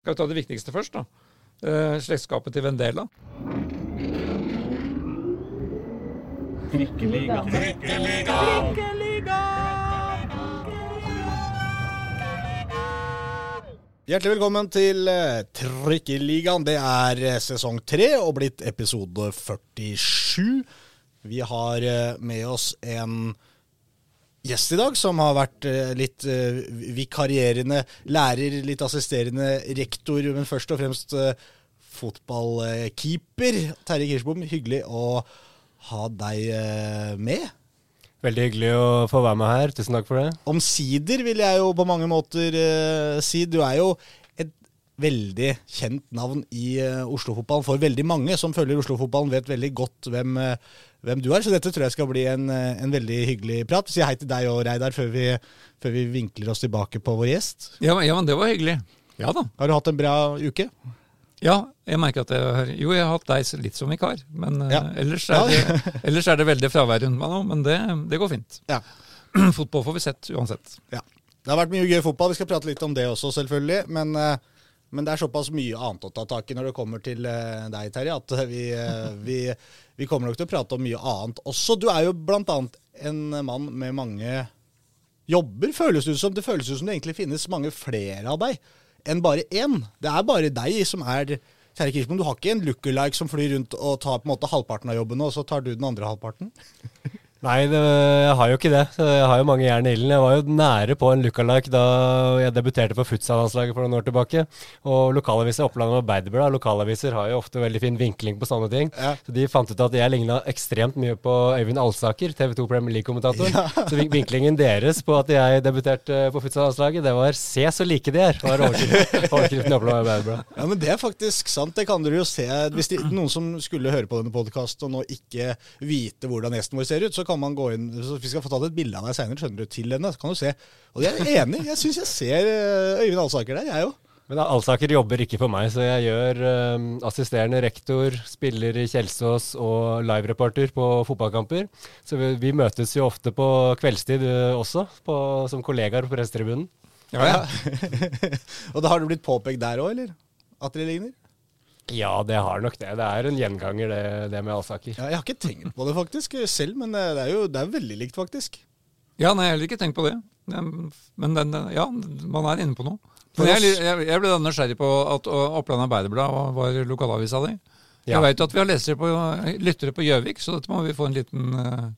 Skal vi ta det viktigste først, da? Eh, slektskapet til Vendela. Trikkeliga. Hjertelig velkommen til eh, Trikkeligaen. Det er eh, sesong tre og blitt episode 47. Vi har med oss en gjest i dag som har vært eh, litt eh, vikarierende lærer, litt assisterende rektor, men først og fremst eh, fotballkeeper. Terje Kirsbom, hyggelig å ha deg med. Veldig hyggelig å få være med her. Tusen takk for det. Omsider vil jeg jo på mange måter si. Du er jo et veldig kjent navn i uh, Oslo-fotballen for veldig mange som følger Oslo-fotballen, vet veldig godt hvem, eh, hvem du er. Så dette tror jeg skal bli en, eh, en veldig hyggelig prat. Si hei til deg og Reidar før vi, før vi vinkler oss tilbake på vår gjest. Ja, ja, men det var hyggelig. Ja da. Har du hatt en bra uke? Ja, jeg merker at jeg har Jo, jeg har hatt deg litt som vikar, men eh, Ja. ellers, er det, ellers er det veldig fravær rundt meg nå. Men det, det går fint. Ja. Fotball får vi sett uansett. ja. Det har vært mye gøy fotball. Vi skal prate litt om det også, selvfølgelig. Men, eh, men det er såpass mye annet å ta tak i når det kommer til deg, Terje, at vi, vi, vi kommer nok til å prate om mye annet også. Du er jo annet en mann med mange jobber, føles det som. Det føles ut som det egentlig finnes mange flere av deg enn bare én. Det er bare deg som er Terje Kirsbom. Du har ikke en lookalike som flyr rundt og tar på en måte halvparten av jobben, og så tar du den andre halvparten? Nei, det, jeg har jo ikke det. Jeg har jo mange jern i ilden. Jeg var jo nære på en lookalike da jeg debuterte for futsal-landslaget for noen år tilbake. Og lokalaviser Oppland og Arbeiderblad, lokalaviser har jo ofte veldig fin vinkling på sånne ting. Ja. Så de fant ut at jeg ligna ekstremt mye på Øyvind Alsaker, TV 2 Premier League-kommentator. Så vinklingen deres på at jeg debuterte på futsal-landslaget, det var 'se så like de er', var overskriften overskriften i Oppland og Arbeiderblad. Ja, men Det er faktisk sant. Det kan dere jo se. Hvis de, noen som skulle høre på denne podkasten og nå ikke vite hvordan gjesten vår ser ut, så kan man gå inn så Vi skal få tatt et bilde av deg seinere, skjønner du, til henne. Så kan du se. Og jeg er enig. Jeg syns jeg ser eh, Øyvind Alsaker der, jeg òg. Men Alsaker jobber ikke for meg, så jeg gjør um, assisterende rektor, spiller i Kjelsås og livereporter på fotballkamper. Så vi, vi møtes jo ofte på kveldstid eh, også, på, som kollegaer på pressetribunen. Ja, ja. og da har det blitt påpekt der òg, eller? At dere ligner? Ja, det har nok det. Det er en gjenganger, det, det med Alsaker. Ja, jeg har ikke tenkt på det faktisk selv, men eh, det er jo det er veldig likt, faktisk. ja nei, jeg har heller ikke tenkt på det. Men den, ja, man er inne på noe. Men jeg, jeg, jeg ble nysgjerrig på at Oppland Arbeiderblad var, lokalavisa di. Ja. Jeg veit at vi har lesere på, lyttere på Gjøvik, så dette må vi få en liten uh,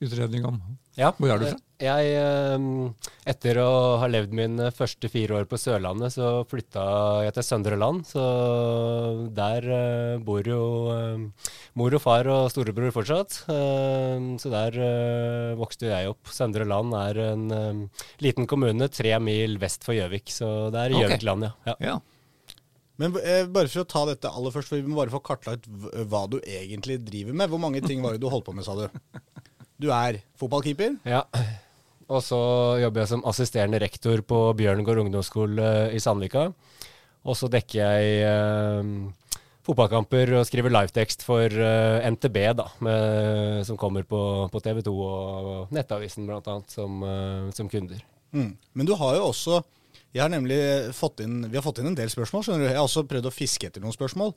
utredning om. Ja. Hvor er du fra? Jeg, eh, etter å ha levd mine første fire år på Sørlandet, så flytta jeg til Søndre Land. Så der eh, bor jo eh, mor og far og storebror fortsatt. Eh, så der eh, vokste jeg opp. Søndre Land er en liten kommune tre mil vest for Gjøvik. Så det er Gjøvikland, ja. ja. Ja. Men eh, bare for å ta dette aller først, for vi må bare få kartlagt hva du egentlig driver med. Hvor mange ting var det du holdt på med, sa du? Du er fotballkeeper. Ja. Og så jobber jeg som assisterende rektor på Bjørnegård ungdomsskole i Sandvika. Og så dekker jeg eh, fotballkamper og skriver livetekst for eh, NTB, da, med, som kommer på, på TV 2 og Nettavisen bl.a. Som, eh, som kunder. Mm. Men du har jo også jeg har nemlig fått inn, Vi har fått inn en del spørsmål. skjønner du. Jeg har også prøvd å fiske etter noen spørsmål.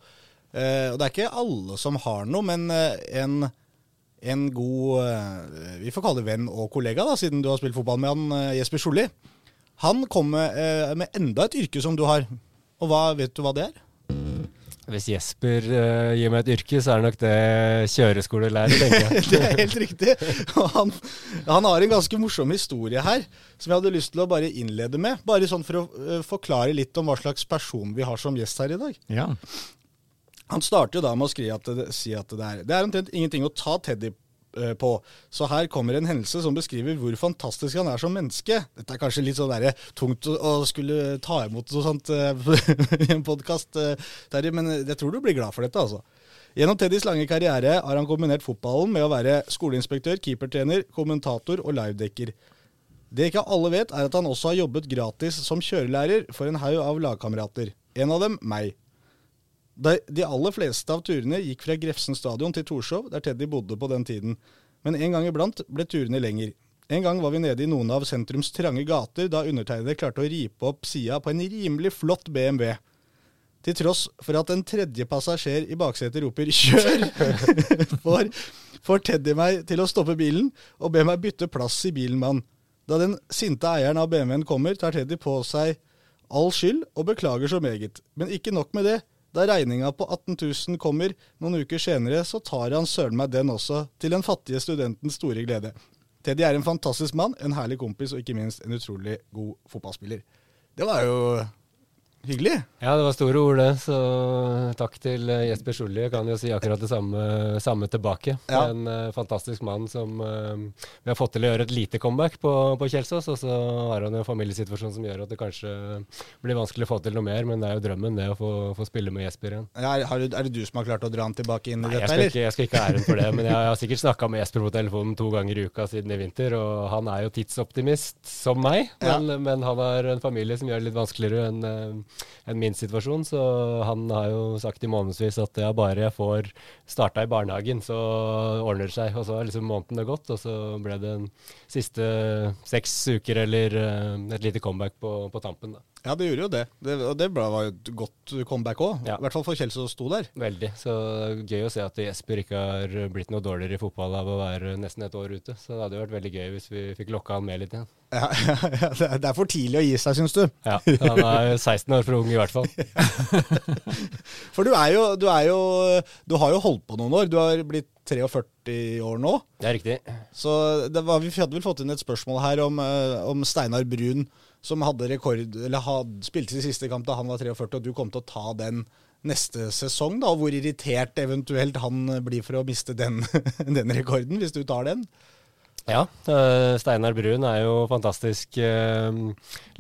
Eh, og Det er ikke alle som har noe, men eh, en, en god eh, Vi får kalle det venn og kollega, da, siden du har spilt fotball med han, eh, Jesper Solli. Han kom med, eh, med enda et yrke som du har. Og hva, vet du hva det er? Hvis Jesper uh, gir meg et yrke, så er det nok det kjøreskolelærer, tenker jeg. Det er helt riktig. Og han, han har en ganske morsom historie her, som jeg hadde lyst til å bare innlede med. Bare sånn for å uh, forklare litt om hva slags person vi har som gjest her i dag. ja. Han starter jo da med å at si at det er Det er omtrent ingenting å ta Teddy eh, på. Så her kommer en hendelse som beskriver hvor fantastisk han er som menneske. Dette er kanskje litt sånn der, tungt å, å skulle ta imot noe sånt eh, i en podkast, Terje, men jeg tror du blir glad for dette, altså. Gjennom Teddys lange karriere har han kombinert fotballen med å være skoleinspektør, keepertrener, kommentator og livedekker. Det ikke alle vet, er at han også har jobbet gratis som kjørelærer for en haug av lagkamerater. En av dem meg. De, aller fleste av turene gikk fra Grefsen stadion til Torshov, der Teddy bodde på den tiden. Men en gang iblant ble turene lenger. En gang var vi nede i noen av sentrums trange gater, da undertegnede klarte å ripe opp sida på en rimelig flott BMW. Til tross for at en tredje passasjer i baksetet roper 'kjør', får, får Teddy meg til å stoppe bilen og be meg bytte plass i bilen med han. Da den sinte eieren av BMW-en kommer, tar Teddy på seg all skyld og beklager så meget. Men ikke nok med det. Da regninga på 18 000 kommer noen uker senere, så tar han søren meg den også, til den fattige studentens store glede. Teddy er en fantastisk mann, en herlig kompis og ikke minst en utrolig god fotballspiller. Det var jo hyggelig. Ja, det var store ord, det. Så takk til eh, Jesper Sjulli. Jeg kan jo si akkurat det samme, samme tilbake. Ja. En uh, fantastisk mann som uh, vi har fått til å gjøre et lite comeback på, på Kjelsås. Og så har han en familiesituasjon som gjør at det kanskje blir vanskelig å få til noe mer. Men det er jo drømmen, det å få, få spille med Jesper igjen. Er, er det du som har klart å dra han tilbake inn i Nei, dette, skal, eller? ikke, jeg skal ikke ha æren for det, men jeg har sikkert snakka med Jesper på telefonen to ganger i uka siden i vinter, og han er jo tidsoptimist som meg, Ja. men, men han har en familie som gjør det litt vanskeligere enn enn min situasjon, så han har jo sagt i månedsvis at ja, bare jeg får starta i barnehagen, så ordner det seg. Og så har liksom måneden gått, og så ble det en siste seks uker eller eh, et lite comeback på, på tampen. da. Ja, det gjorde jo det. det og det var jo et godt comeback òg. Ja. I hvert fall for Kjell som sto der. Veldig. Så gøy å se at Jesper ikke har blitt noe dårligere i fotball av å være nesten et år ute. Så det hadde jo vært veldig gøy hvis vi fikk lokka han med litt igjen. Ja, ja, det er- det er for tidlig å gi seg, syns du. Ja, han er 16 år for ung i hvert fall. For du er jo, du er jo Du har jo holdt på noen år. Du har blitt 43 år nå. Det er riktig. Så det var, vi hadde vel fått inn et spørsmål her om, eh, om Steinar Brun, som hadde rekord, eller had, spilte sin siste kamp da han var 43, og du kom til å ta den neste sesong. da, og Hvor irritert eventuelt han blir for å miste den, den rekorden, hvis du tar den. Ja, uh, Steinar Brun er jo fantastisk uh,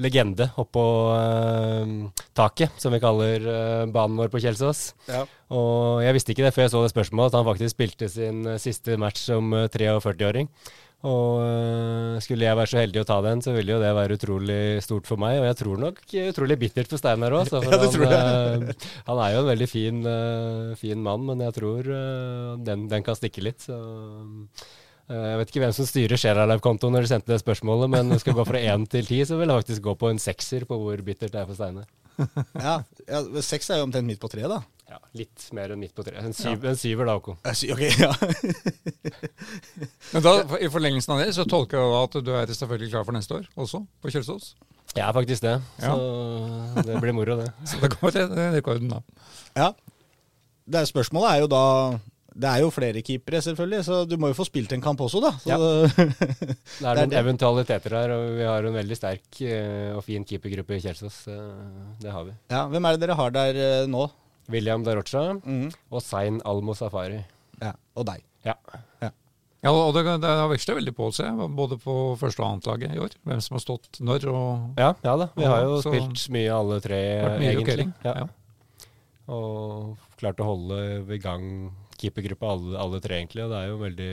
legende oppå uh, taket, som vi kaller banen vår på Kjelsås. Ja. Og jeg visste ikke det før jeg så det spørsmålet, at han faktisk spilte sin siste match som eh, 43-åring. Og skulle jeg være så heldig å ta den, så ville jo det være utrolig stort for meg. Og jeg tror nok utrolig bittert for Steinar òg. Ja, han, han er jo en veldig fin, fin mann, men jeg tror den, den kan stikke litt. Så jeg vet ikke hvem som styrer Sharalive-kontoen når de sendte det spørsmålet, men skal gå fra én til ti, så vil jeg faktisk gå på en sekser på hvor bittert det er for Steinar. Ja, ja, Seks er jo omtrent midt på treet, da. Ja, litt mer enn midt på tre. En, syv, en syver da, Håkon. Sier, Ok, ja. Men da, I forlengelsen av det så tolker jeg da at du er selvfølgelig klar for neste år også, på Kjølsås. Jeg er faktisk det, så det blir moro, det. Så da kommer det rekorden, da. ja. Det er, spørsmålet er jo da Det er jo flere keepere, selvfølgelig, så du må jo få spilt en kamp også, da. Så, Ja. det- er noen det. eventualiteter her, og vi har en veldig sterk eh, og fin keepergruppe i Kjelsås. eh, Det har vi. ja, hvem er det dere har der eh, nå? William Darocha mm. og Zain Almo Safari. Ja, Og deg. Ja. Ja, og det, det har veksla veldig på seg, både på første- og annetlaget i år. Hvem som har stått når og Ja, ja da. Vi har jo Så- spilt mye alle tre, Vært mye egentlig. rokering, Ja. ja. Og klart å holde i gang keepergruppa alle, alle tre, egentlig. Og det er jo veldig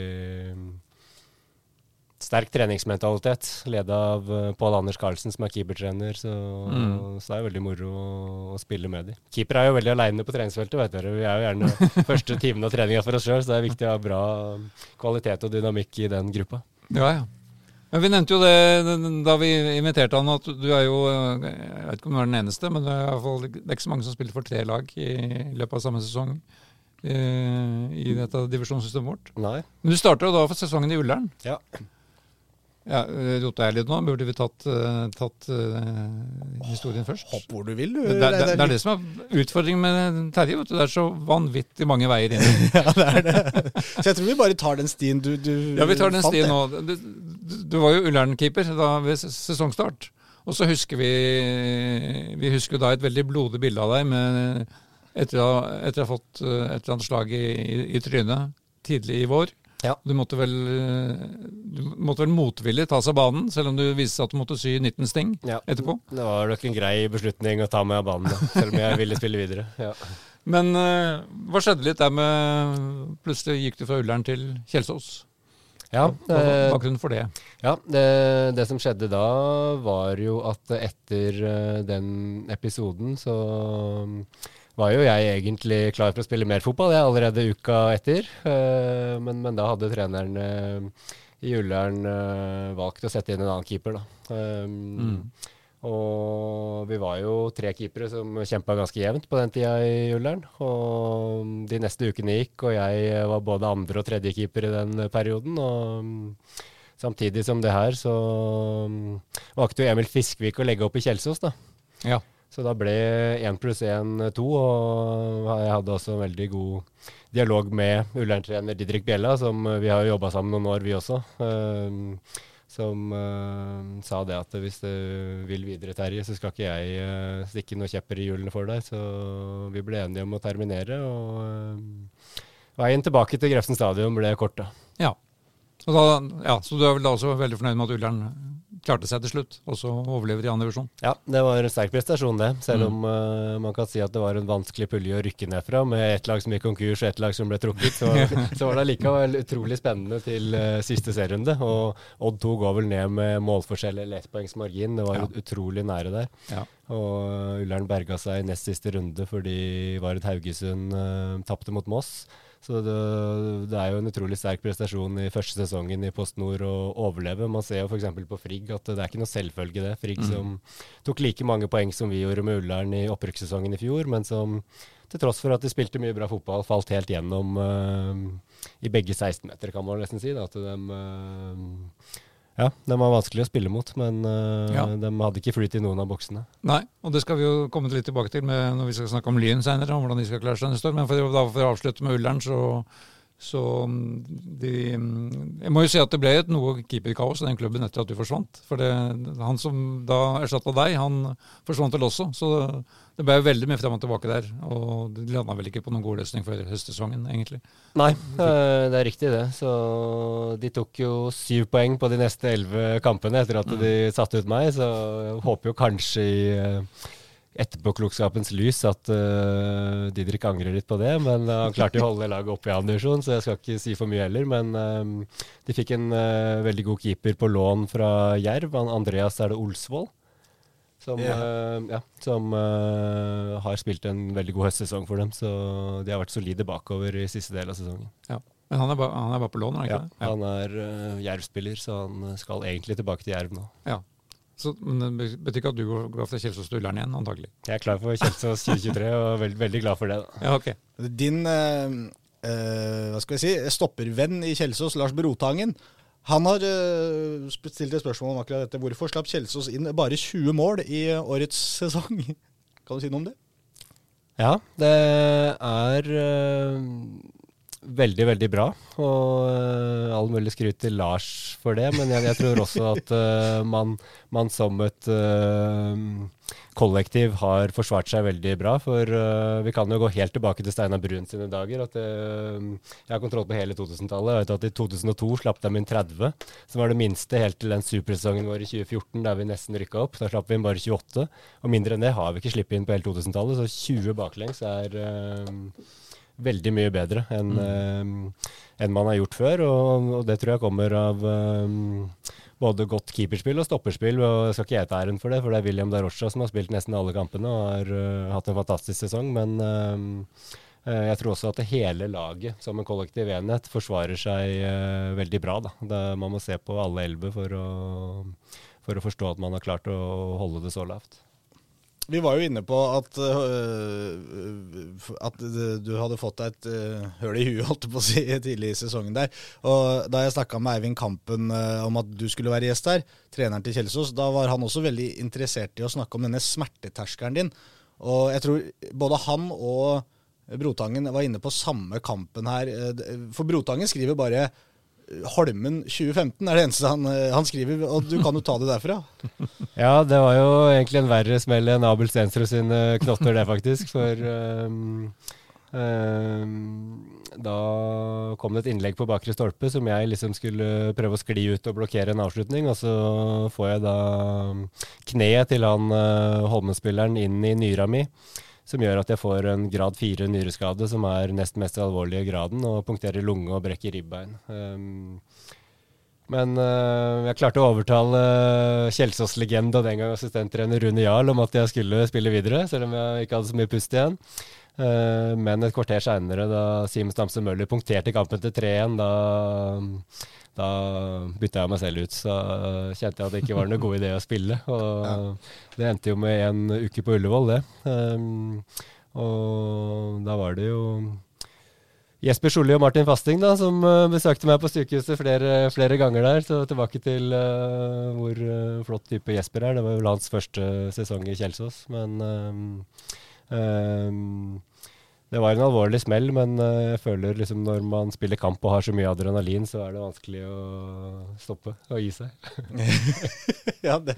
mm, sterk treningsmentalitet, leda av uh, Pål Anders Karlsen, som er keepertrener. Så, Mm. så det er veldig moro å, å spille med de. Keeper er jo veldig aleine på treningsfeltet, vet dere. Vi er jo gjerne første timen av treninga for oss sjøl, så det er viktig å ha bra kvalitet og dynamikk i den gruppa. Ja, ja. Men Vi nevnte jo det da vi inviterte han, at du er jo Jeg vet ikke om du er den eneste, men det er, i hvert fall, det er ikke så mange som spiller for tre lag i løpet av samme sesong eh, i dette divisjonssystemet vårt. Nei. Men du starter da for sesongen i Ullern. Ja. Ja, Rota jeg litt nå? Burde vi tatt, eh, tatt uh, historien først? Hopp hvor du vil, du. Det, det, det, er det som er utfordringen med Terje. vet du. Det er så vanvittig mange veier inn. ja, det er det. Så jeg tror vi bare tar den stien du, du Ja, vi tar den stien nå. Du, du, var jo Ullern-keeper ved sesongstart. Og så husker vi Vi husker da et veldig blodig bilde av deg med, etter, å, etter å ha fått eh, et eller annet slag i, i, i trynet tidlig i vår. Ja. Du måtte vel eh, Du måtte vel motvillig ta seg banen, selv om du viste at du måtte sy 19 sting Ja. etterpå. Det var nok en grei beslutning å ta meg av banen, selv om jeg ville spille videre. Ja. Men uh, hva skjedde litt der med Plutselig gikk du fra Ullern til Kjelsås. Ja, Hva var bakgrunnen for det? ja det, det som skjedde da, var jo at etter den episoden så var jo jeg egentlig klar for å spille mer fotball, jeg allerede uka etter. Eh, Men, men da hadde treneren eh, i Ullern eh, valgt å sette inn en annen keeper, da. Mm. Og vi var jo tre keepere som kjempa ganske jevnt på den tida i Ullern. Og de neste ukene gikk, og jeg var både andre- og tredjekeeper i den perioden. Og samtidig som det her, så valgte jo Emil Fiskvik å legge opp i Kjelsås, da. Ja. Så da ble én pluss én to, og jeg hadde også en veldig god dialog med Ullern-trener Didrik Bjella, som vi har jobba sammen noen år, vi også. Uh, som uh, sa det at hvis du vil videre, Terje, så skal ikke jeg uh, stikke noen kjepper i hjulene for deg. Så vi ble enige om å terminere, og veien tilbake til Grefsen stadion ble kort, da. Ja. Da, ja. Så du er vel da også veldig fornøyd med at Ullern klarte seg til slutt, og så overlever i annen divisjon? Ja, det var en sterk prestasjon, det. Selv om mm. man kan si at det var en vanskelig pulje å rykke ned fra, med ett lag som gikk konkurs og ett lag som ble trukket. Så, så var det likevel utrolig spennende til siste serierunde. Og Odd 2 går vel ned med målforskjell eller ettpoengsmargin. Det var ja. utrolig nære der. Ja. Og Ullern berga seg i nest siste runde fordi Vard Haugesund uh, tapte mot Moss. Så det, det, er jo en utrolig sterk prestasjon i første sesongen i Post Nord å overleve. Man ser jo f.eks. på Frigg at det er ikke noe selvfølge, det. Frigg mm. som tok like mange poeng som vi gjorde med Ullern i opprykkssesongen i fjor, men som til tross for at de spilte mye bra fotball, falt helt gjennom uh, i begge 16-meter, kan man nesten si. Da, at de uh, ja, de var vanskelig å spille mot, men uh, ja. de hadde ikke flyt i noen av boksene. Nei, og det skal vi jo komme litt tilbake til når vi skal snakke om Lyn senere, om hvordan de skal klare seg neste år. Men for, da, for å avslutte med Ullern, så, så mm, de, mm, Jeg må jo si at det ble et noe keeperkaos i den klubben etter at du forsvant. For det, han som da erstatta deg, han forsvant vel også. Så det ble jo veldig mye frem og tilbake der. Og de landa vel ikke på noen god løsning for høstsesongen, egentlig. Nei, eh, det er riktig det. Så de tok jo syv poeng på de neste elleve kampene etter at de satte ut meg. Så jeg håper jo kanskje i eh, etterpåklokskapens lys at uh, Didrik angrer litt på det. Men uh, han klarte å holde laget oppe i annen divisjon, så jeg skal ikke si for mye heller. Men uh, de fikk en veldig god keeper på lån fra Jerv. Andreas er det Olsvold. Som, yeah. uh, ja, som uh, har spilt en veldig god høstsesong for dem. Så de har vært solide bakover i siste del av sesongen. Ja. Men han er, ba, han er bare på lån? er ikke ja, det? Ja, han er uh, Jerv-spiller, så han skal egentlig tilbake til Jerv nå. Ja. Så, men det betyr ikke at du går, går fra Kjelsås til Ullern igjen, antagelig? Jeg er klar for Kjelsås 2023 og veld, veldig glad for det. Da. Ja, ok. Din hva skal jeg si, stoppervenn i Kjelsås, Lars Brotangen, han har uh, stilt et spørsmål om akkurat dette. Hvorfor slapp Kjelsås inn bare 20 mål i årets sesong? Kan du si noe om det? Ja, det er veldig, veldig bra. Og uh, all mulig skryt til Lars for det. Men jeg, jeg tror også at man, man, som et kollektiv har forsvart seg veldig bra. For uh, vi kan jo gå helt tilbake til Steinar Brun sine dager. at uh, Jeg har kontroll på hele 2000-tallet. Jeg vet at I 2002 slapp de inn 30, som var det minste helt til den supersesongen vår i 2014 der vi nesten rykka opp. Da slapp vi inn bare 28. Og mindre enn det har vi ikke sluppet inn på hele 2000-tallet, så 20 baklengs er uh, veldig mye bedre enn mm. enn man har gjort før. Og, og, det tror jeg kommer av både godt keeperspill og stopperspill. og Jeg skal ikke jeg ta æren for det, for det er William Darocha som har spilt nesten alle kampene og har uh, hatt en fantastisk sesong. Men uh, jeg tror også at det hele laget som en kollektiv enhet forsvarer seg uh, veldig bra. Da. Det, man må se på alle elleve for, for, å forstå at man har klart å holde det så lavt. Vi var jo inne på at, uh, at du hadde fått deg et uh, høl i huet holdt på å si, tidlig i sesongen der. Og Da jeg snakka med Eivind Kampen uh, om at du skulle være gjest der, treneren til Kjelsås, da var han også veldig interessert i å snakke om denne smerteterskelen din. Og jeg tror både han og Brotangen var inne på samme kampen her. For Brotangen skriver bare Holmen 2015 er det eneste han, eh, han, skriver, og du kan jo ta det derfra. ja, det var jo egentlig en verre smell enn Abel Stensrud sine knotter, det faktisk. For um, um, da kom det et innlegg på bakre stolpe som jeg liksom skulle prøve å skli ut og blokkere en avslutning. Og så får jeg da kneet til han uh, Holmen-spilleren inn i nyra mi som gjør at jeg får en grad fire nyreskade, som er nest mest alvorlige graden, og punkterer lunge og brekker ribbein. Um, men uh, jeg klarte å overtale Kjelsås-legende og den gang assistenttrener Rune Jarl om at jeg skulle spille videre, selv om jeg ikke hadde så mye pust igjen. Eh, men et kvarter seinere, da Simen Stamse Møller punkterte kampen til 3-1, da, da bytta jeg meg selv ut. Så kjente jeg at det ikke var noe god idé å spille. Og det endte jo med en uke på Ullevål, det. Um, og da var det jo Jesper Solli og Martin Fasting da, som besøkte meg på sykehuset flere, flere, ganger der. Så tilbake til uh, hvor flott type Jesper er. Det var jo hans første sesong i Kjelsås. Men det var en alvorlig smell, men jeg føler liksom når man spiller kamp og har så mye adrenalin, så er det vanskelig å stoppe og gi seg. ja, det,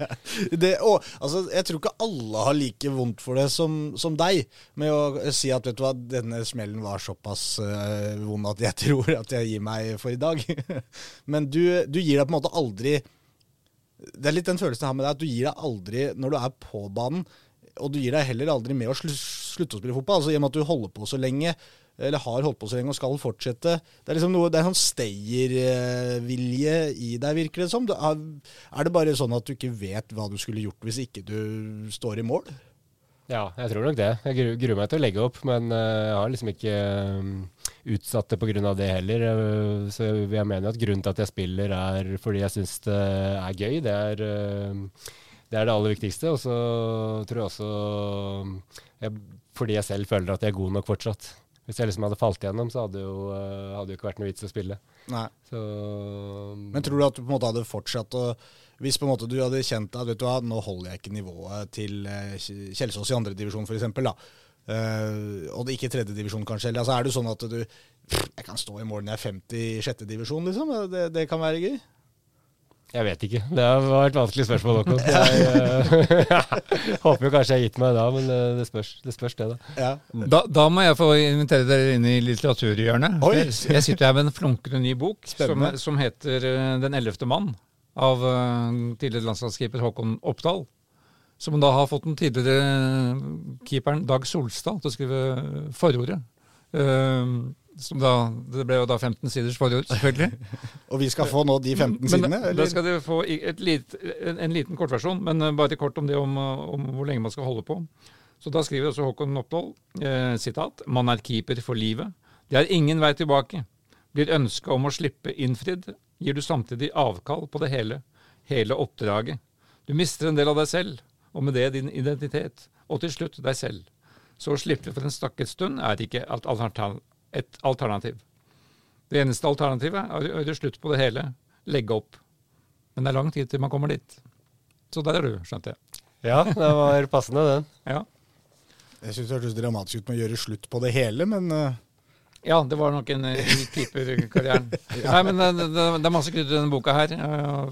det og, altså, Jeg tror ikke alle har like vondt for det som, som, deg, med å si at vet du hva, denne smellen var såpass uh, vond at jeg tror at jeg gir meg for i dag. Men du, du, gir deg på en måte aldri Det er litt den følelsen jeg har med deg, at du gir deg aldri når du er på banen, og du gir deg heller aldri med å slutte å spille fotball. altså I og med at du holder på så lenge eller har holdt på så lenge og skal fortsette. Det er liksom noe, det er en sånn stayervilje i deg, virker det som. Er det bare sånn at du ikke vet hva du skulle gjort hvis ikke du står i mål? Ja, jeg tror nok det. Jeg gruer meg til å legge opp, men eh, jeg har liksom ikke um, utsatt det pga. det heller. Eh, så jeg mener at grunnen til at jeg spiller, er fordi jeg syns det er gøy. Det er, det er det aller viktigste. Og så tror jeg også jeg, fordi jeg selv føler at jeg er god nok fortsatt. Hvis jeg liksom hadde falt igjennom, så hadde jo, uh, hadde jo ikke vært noe vits å spille. Så, Men tror du at du på en måte hadde fortsatt å Hvis på en måte du hadde kjent at vet du hva, nå holder jeg ikke nivået til uh, Kjelsås i andredivisjon f.eks.. Uh, og det ikke tredjedivisjon kanskje, eller altså, er det sånn at du Jeg kan stå i mål når jeg er 50 i sjettedivisjon, liksom? Det, det kan være gøy? Jeg vet ikke. Det var et vanskelig spørsmål, Håkon. Jeg uh, håper jo kanskje jeg har gitt meg da, men uh, det, spørs, det spørs, det, da. Ja. da. da. må jeg få invitere dere inn i litteraturhjørnet. Jeg, jeg, sitter her med en flunkende ny bok som, som, heter uh, 'Den ellevte mann' av tidligere landslagskeeper Håkon Oppdal. Som da har fått den tidligere keeperen Dag Solstad til å skrive forordet. Uh, da, det ble jo da 15 siders forord, selvfølgelig. og vi skal få nå de 15 sidene? Eller? da skal dere få lit, en, en, liten kortversjon, men eh, bare kort om det om, om, hvor lenge man skal holde på. Så Da skriver også Håkon Oppdal eh, sitat, man er keeper for livet. Det er ingen vei tilbake. Blir ønsket om å slippe innfridd, gir du samtidig avkall på det hele. Hele oppdraget. Du mister en del av deg selv, og med det din identitet. Og til slutt deg selv. Så å slippe for en stakket stund er ikke et et alternativ. Det eneste alternativet er å gjøre slutt på det hele, legge opp. Men det er lang tid til man kommer dit. Så der er du, skjønte jeg. Ja, det var passende, den. ja. Jeg syns det hørtes dramatisk ut med å gjøre slutt på det hele, men uh... Ja, det var nok en uh, keeperkarrieren. ja. Nei, men det, det, det, er masse krydder i denne boka her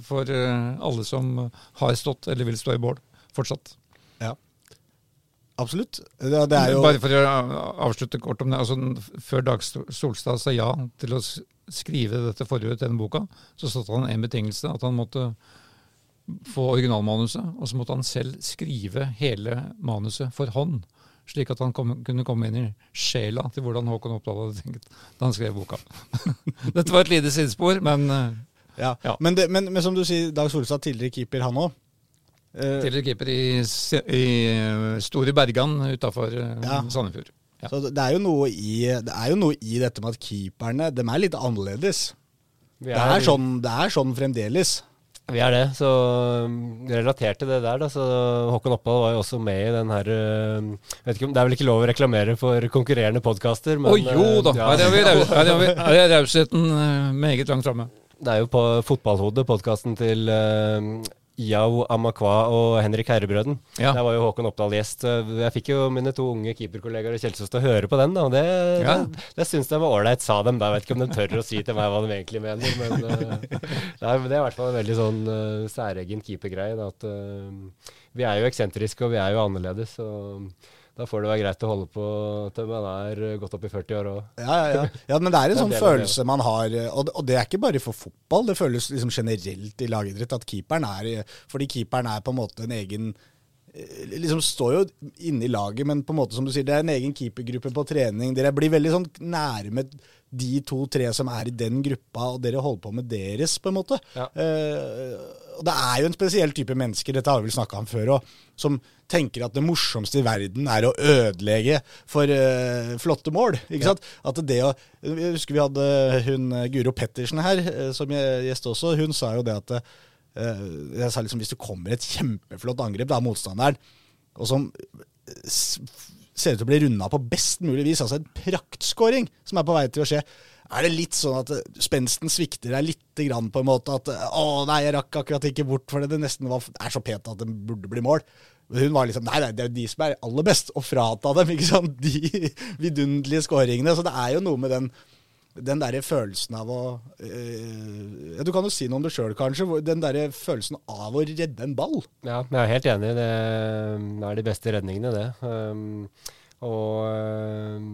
for alle som har stått eller vil stå i bål fortsatt. Absolutt. Det, det. Bare for å avslutte kort om det. Altså, før Dag Solstad sa ja til å skrive dette forordet til denne boka, så satte han en betingelse. At han måtte få originalmanuset, og så måtte han selv skrive hele manuset for hånd. Slik at han kom, kunne komme inn i sjela til hvordan Håkon Oppdal hadde tenkt da han skrev boka. Dette var et lite sidespor, men ja. ja. Men, det, men, men, som du sier, Dag Solstad, tidligere keeper, han òg. Uh, Tidligere keeper i, i eh, Store Bergan utafor uh, ja. Sandefjord. Ja. Så det er, i, det er, jo noe i, dette med at keeperne de er litt annerledes. Er, det, er sånn, det er sånn fremdeles. Vi er det. Så um, relatert til det der, da, så Håkon Oppdal var jo også med i den her vet ikke om, Det er vel ikke lov å reklamere for konkurrerende podkaster, men Å jo da! Ja. Her er rausheten meget langt framme. Det er jo på Fotballhodet, podkasten til Yao Amakwa og Henrik Herrebrøden. Ja. Der var jo Håkon Oppdal gjest. Jeg fikk jo mine to unge keeperkollegaer i Kjelsås til å høre på den, da. Det, ja. det, det syns de var ålreit, sa dem. Jeg vet ikke om de tør å si til meg hva de egentlig mener, men uh, det, er, i hvert fall en veldig sånn uh, særegen keepergreie. At uh, vi er jo eksentriske, og vi er jo annerledes. Og da får det være greit å holde på til man er godt opp i 40 år òg. Ja, ja, ja. ja, men det er en sånn følelse man har, og det, og det, er ikke bare for fotball. Det føles liksom generelt i lagidrett at keeperen er Fordi keeperen er på en måte en egen eh, liksom står jo inne i laget, men på en måte som du sier, det er en egen keepergruppe på trening. Dere blir veldig sånn med de to-tre som er i den gruppa, og dere holder på med deres, på en måte. Ja. Uh, og det er jo en spesiell type mennesker, dette har vi vel snakka om før òg, som tenker at det morsomste i verden er å ødelegge for uh, flotte mål. ikke sant? At det å, Jeg husker vi hadde hun Guro Pettersen her uh, som gjest også. Hun sa jo det at uh, jeg sa liksom, Hvis det kommer et kjempeflott angrep av motstanderen, og som ser ut til å bli runda på best mulig vis, altså en praktskåring som er på vei til å skje, er det litt sånn at spensten svikter deg lite grann, på en måte? At 'Å, nei, jeg rakk akkurat ikke bort for det. Nesten var, er så pent at det burde bli mål'. Hun var liksom Nei, nei, det er de som er aller best. og frata dem ikke sant? de vidunderlige skåringene. Så det er jo noe med den den derre følelsen av å øh, ja, Du kan jo si noe om det sjøl, kanskje. Den derre følelsen av å redde en ball. Ja, jeg er helt enig. Det er de beste redningene, det. Um, og um,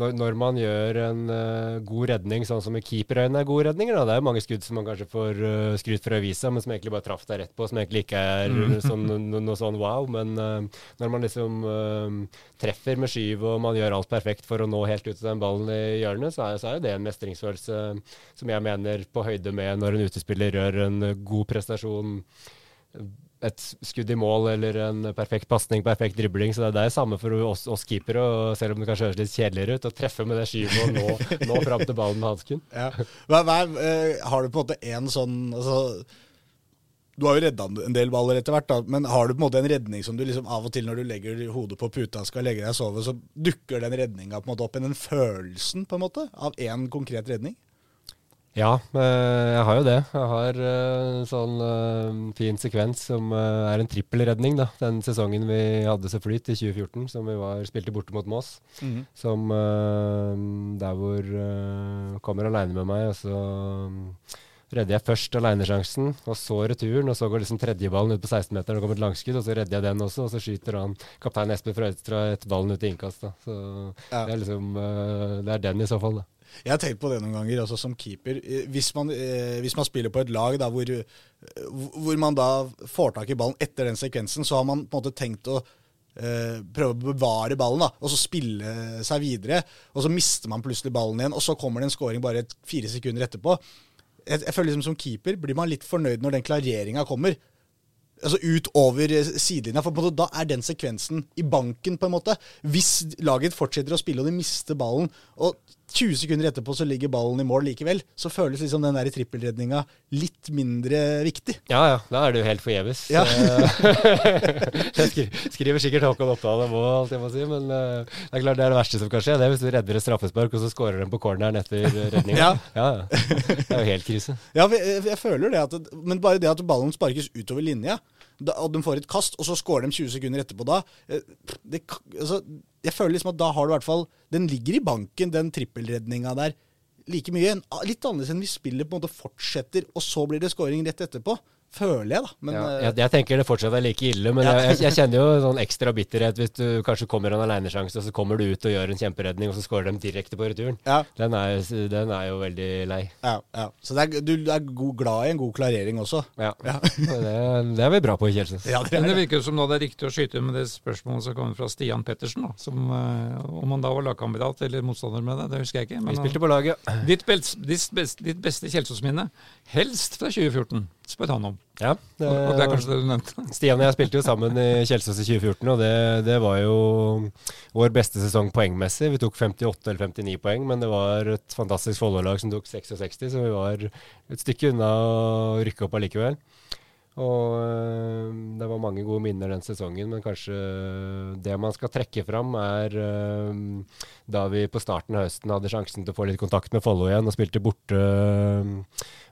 når, når, man gjør en uh, god redning, sånn som i keeperøyne er gode redninger da. Det er jo mange skudd som man kanskje får uh, skryt for avisa, men som egentlig bare traff deg rett på, som egentlig ikke er mm. sånn, no, noe sånn wow. Men uh, når man liksom treffer med skyv og man gjør alt perfekt for å nå helt ut til den ballen i hjørnet, så er, så er det en mestringsfølelse som jeg mener på høyde med når en utespiller gjør en god prestasjon et skudd i mål eller en perfekt pasning, perfekt dribling. Så det er det samme for oss, oss keepere, selv om det kanskje høres litt kjedeligere ut, å treffe med det skyvet og nå, nå fram til ballen med hansken. Ja. Uh, har du på en måte en sånn altså, Du har jo redda en del baller etter hvert, da, men har du på en måte en redning som du liksom av og til når du legger hodet på puta og skal legge deg og sove, så dukker den redninga opp i den følelsen på en måte av én konkret redning? Ja, eh, jeg har jo det. Jeg har en eh, sånn uh, fin sekvens som er en trippelredning. da. Den sesongen vi hadde så flyt i 2014, som vi var, spilte borte mot Moss. Mm. Som der hvor kommer aleine med meg, og så um, redder jeg først aleinesjansen, og så returen. Og så går liksom tredjeballen ut på 16-meteren og kommer et langskudd, og så redder jeg den også. Og så skyter han kaptein Espen fra Øystra et ballen ut i innkast. da. Så ja. det er liksom Det er den i så fall, da. Jeg har tenkt på det noen ganger, også som keeper. Eh, hvis man, eh, hvis man spiller på et lag da, hvor, eh, hvor, man da får tak i ballen etter den sekvensen, så har man på en måte tenkt å eh, prøve å bevare ballen da, og så spille seg videre. Og så mister man plutselig ballen igjen, og så kommer det en scoring bare fire sekunder etterpå. Jeg, jeg føler liksom Som keeper blir man litt fornøyd når den klareringa kommer altså ut over sidelinja. For da er den sekvensen i banken, på en måte. Hvis laget fortsetter å spille og de mister ballen, og 20 sekunder etterpå så ligger ballen i mål likevel, så føles liksom den der trippelredninga litt mindre viktig. Ja ja, da er det jo helt forgjeves. Ja. jeg skriver sikkert Håkon Oppdal om alt jeg må si, men uh, det er klart det er det verste som kan skje. Det er hvis du redder et straffespark, og så skårer den på corneren etter redninga. ja. ja. Det er jo helt krise. Ja, jeg, jeg føler det, at, men bare det at ballen sparkes utover linja, og de får et kast, og så scorer de 20 sekunder etterpå da eh, det, altså, Jeg føler liksom at da har du i hvert fall Den ligger i banken, den trippelredninga der, like mye. Litt annerledes enn vi spiller på en måte fortsetter, og så blir det scoring rett etterpå. Føler jeg, da. Men, ja, jeg, jeg, tenker det fortsatt er like ille, men ja. jeg, jeg, kjenner jo sånn ekstra bitterhet hvis du kanskje kommer en alenesjanse, og så kommer du ut og gjør en kjemperedning, og så skårer de direkte på returen. Ja. Den, er, den, er, jo veldig lei. Ja, Så er, du er god, glad i en god klarering også? Ja. det, det, er vi bra på i Kjelsnes. men det virker jo som da det er riktig å skyte med det spørsmålet som kommer fra Stian Pettersen, da, som, uh, om han da var lagkandidat eller motstander med det, det husker jeg ikke. vi spilte på laget. Ditt, ditt, best, ditt beste Kjelsås-minne, helst fra 2014 spør han om. Ja, det, og det er kanskje det du nevnte? Stian og jeg spilte jo sammen i Kjelsås i 2014, og det, det, var jo vår beste sesong poengmessig. Vi tok 58 eller 59 poeng, men det var et fantastisk Follo-lag som tok 66, så vi var et stykke unna å rykke opp allikevel. Og øh, det var mange gode minner den sesongen, men kanskje det man skal trekke fram, er øh, da vi på starten av høsten hadde sjansen til å få litt kontakt med Follo igjen, og spilte borte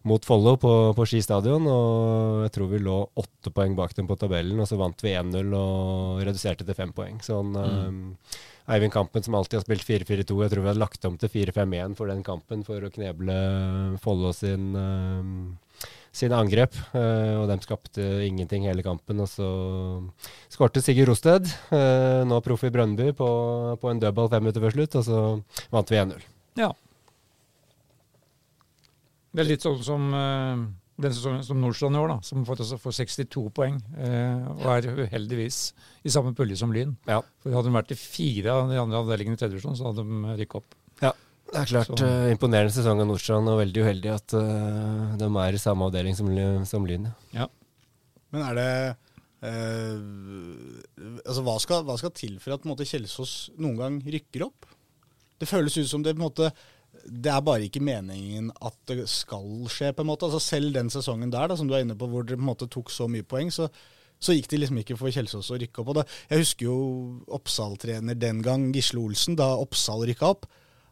mot Follo på, på Ski stadion. Og jeg tror vi lå åtte poeng bak dem på tabellen, og så vant vi 1-0 og reduserte til fem poeng. Sånn mm. Eivind Kampen, som alltid har spilt 4-4-2, jeg tror vi hadde lagt om til 4-5-1 for den kampen for å kneble Follo sin sine angrep. Uh, og de skapte ingenting hele kampen. Og så skårte Sigurd Rosted, uh, nå proff i Brønnby, på, på, en double fem minutter før slutt, og så vant vi 1-0. Ja. Det er litt sånn som uh, den sesongen som Nordstrand i år, da, som får, får 62 poeng. og er uheldigvis i samme pulje som Lyn. Ja. For Hadde de vært i fire av de andre avdelingene i tredje divisjon, så hadde de rykket opp. Ja. Det er klart Så- eh, imponerende sesong av Nordstrand, og veldig uheldig at eh, de er i samme avdeling som, som Lyn. ja. Men er det eh, Altså, hva skal, hva skal til for at på en måte, Kjelsås noen gang rykker opp? Det føles ut som det på en måte det er bare ikke meningen at det skal skje, på en måte. Altså Selv den sesongen der, da, som du er inne på, hvor dere på en måte tok så mye poeng, så, så gikk det liksom ikke for Kjelsås å rykke opp. Og da, jeg husker jo Oppsal-trener den gang, Gisle Olsen, da Oppsal rykka opp.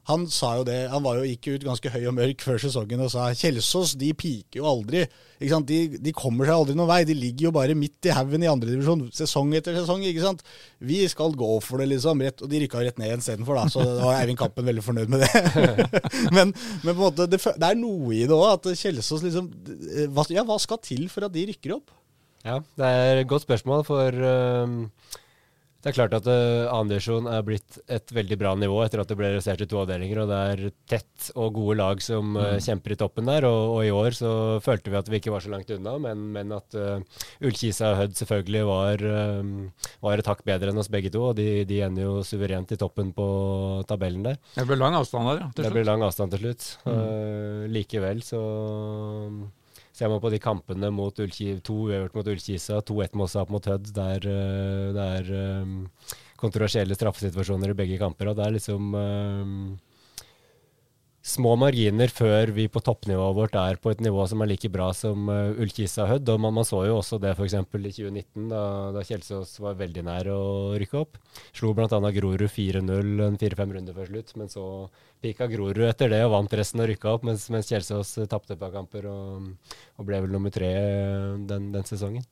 Han sa jo det, han var jo, gikk ut ganske høy og mørk før sesongen og sa Kjelsås de piker jo aldri. De, de kommer seg aldri noen vei. De ligger jo bare midt i haugen i andredivisjon sesong etter sesong. ikke sant? Vi skal gå for det, liksom. Rett, og de rykka rett ned istedenfor, da. Så da var Eivind Kampen veldig fornøyd med det. men, men på en måte, det, det er noe i det òg, at Kjelsås liksom Ja, hva skal til for at de rykker opp? Ja, det er et godt spørsmål, for eh, det er klart at uh, andredivisjon er blitt et veldig bra nivå etter at det ble redusert i to avdelinger, og det er tett og gode lag som eh, kjemper i toppen der. Og, og i år så følte vi at vi ikke var så langt unna, men, men at uh, Ullkisa og Hødd selvfølgelig var, eh, var et hakk bedre enn oss begge to, og de, de ender jo suverent i toppen på tabellen der. Det ble lang avstand der, ja. til Det ble blir lang avstand til slutt. Eh, likevel så ser man på de kampene mot Ullki, to uavgjort mot Ullkisa, 2-1 Mossap mot Hødd, der eh, det er eh, kontroversielle straffesituasjoner i begge kamper. Og det er liksom eh, små marginer før vi på toppnivået vårt er på et nivå som er like bra som uh, Ullkisa Hødd. Og man, man så jo også det f.eks. i 2019, da, da Kjelsås var veldig nær å rykke opp. Slo bl.a. Grorud 4-0 en fire-fem runder før slutt, men så pika Grorud etter det og vant resten og rykka opp, mens, mens Kjelsås uh, tapte et par kamper og, og ble vel nummer tre uh, den, den sesongen.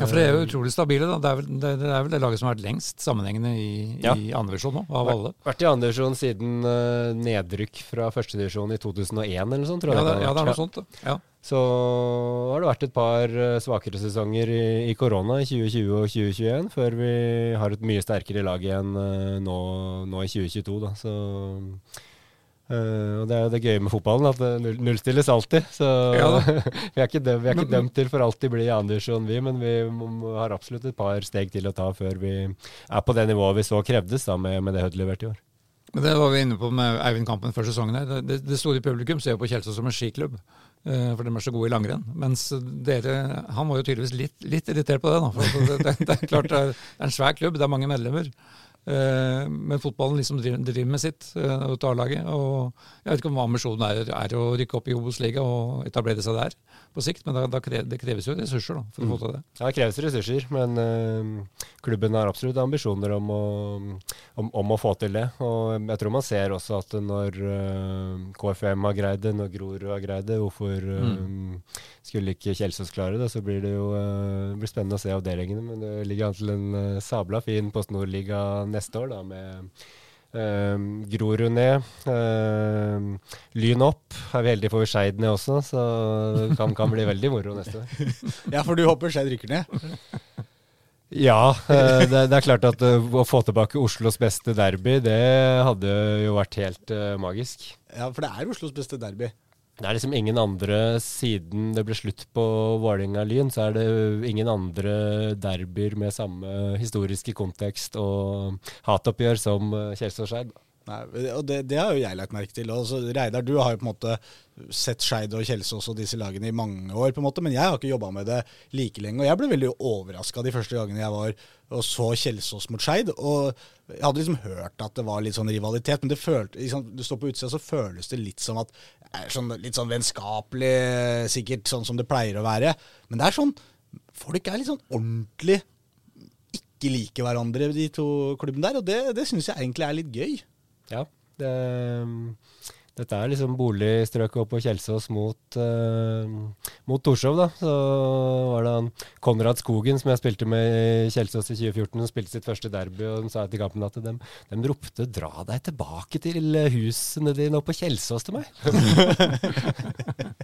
Ja, for det er jo utrolig stabile. da. Det er vel det, det, er vel det laget som har vært lengst sammenhengende i, Ja. i andredivisjon nå, av alle. Vært i andredivisjon siden uh, nedrykk fra førstedivisjon i 2001 eller noe sånt, tror Ja, jeg. det, ja, det er vært. noe sånt. Ja. Så har det vært et par eh, svakere sesonger i, korona i 2020 og 2021, før vi har et mye sterkere lag igjen eh, nå, nå i 2022. Da. Så, eh, og det er jo det gøye med fotballen, at det null- nullstilles alltid. Så Ja vi er ikke, dømt, vi er ikke Men- dømt til for alltid bli andredivisjon, vi, men vi har absolutt et par steg til å ta før vi er på det nivået vi så krevdes da, med, med det Hødd leverte i år. Men Det var vi inne på med Eivind Kampen før sesongen. her. Det, det, store publikum ser jo på Kjelsås som en skiklubb, uh, for de er så gode i langrenn. Mens dere Han var jo tydeligvis litt, litt irritert på det. da, for det, det, det er klart det er en svær klubb, det er mange medlemmer. Eh, men fotballen liksom driver, driver med sitt, og A-laget. Og jeg vet ikke om ambisjonen er, er å rykke opp i Obos-liga og etablere seg der på sikt, men da, da kreves, det kreves jo ressurser da, for å få til det. Ja, det kreves ressurser, men øh, klubben har absolutt ambisjoner om å, om, om å få til det. Og jeg tror man ser også at når øh, KFM har greid det, når Grorud har greid det, hvorfor eh, skulle ikke Kjelsås klare det? Så blir det jo eh, blir spennende å se avdelingene. Men det ligger an til en eh, sabla fin Post Nord-liga neste år, da, med Uh, Grorud ned. Uh, lyn opp. Er vi heldige får vi Skeid ned også, så det kan, kan bli veldig moro neste år. Ja, for du håper Skeid rykker ned? Ja, eh, det, det er klart at eh, å få tilbake Oslos beste derby, det hadde jo vært helt eh, magisk. Ja, for det er Oslos beste derby. Det er liksom ingen andre Siden det ble slutt på Vålerenga-Lyn, så er det ingen andre derbyer med samme historiske kontekst og hatoppgjør som eh, Kjelsås-Skeid. Nei, og det, det har jo jeg lagt merke til. Altså, Reidar, du har jo på en måte sett Skeid og Kjelsås og disse lagene i mange år, på en måte, men jeg har ikke jobba med det like lenge. Og jeg ble veldig overraska de første gangene jeg var og så Kjelsås mot Skeid. Og jeg hadde liksom hørt at det var litt sånn rivalitet, men det følte, liksom, du står på utsida, så føles det litt som at det er sånn, litt sånn vennskapelig, sikkert sånn som det pleier å være. Men det er sånn Folk er litt sånn ordentlig ikke liker hverandre, de to klubbene der, og det, det syns jeg egentlig er litt gøy. Ja, det, dette er liksom boligstrøket oppe på Kjelsås mot, uh, mot Torshov, da. Så var det han Konrad Skogen som jeg spilte med i Kjelsås i 2014, som spilte sitt første derby, og de sa etter kampen at de, de ropte 'dra deg tilbake til husene dine oppe på Kjelsås' til meg.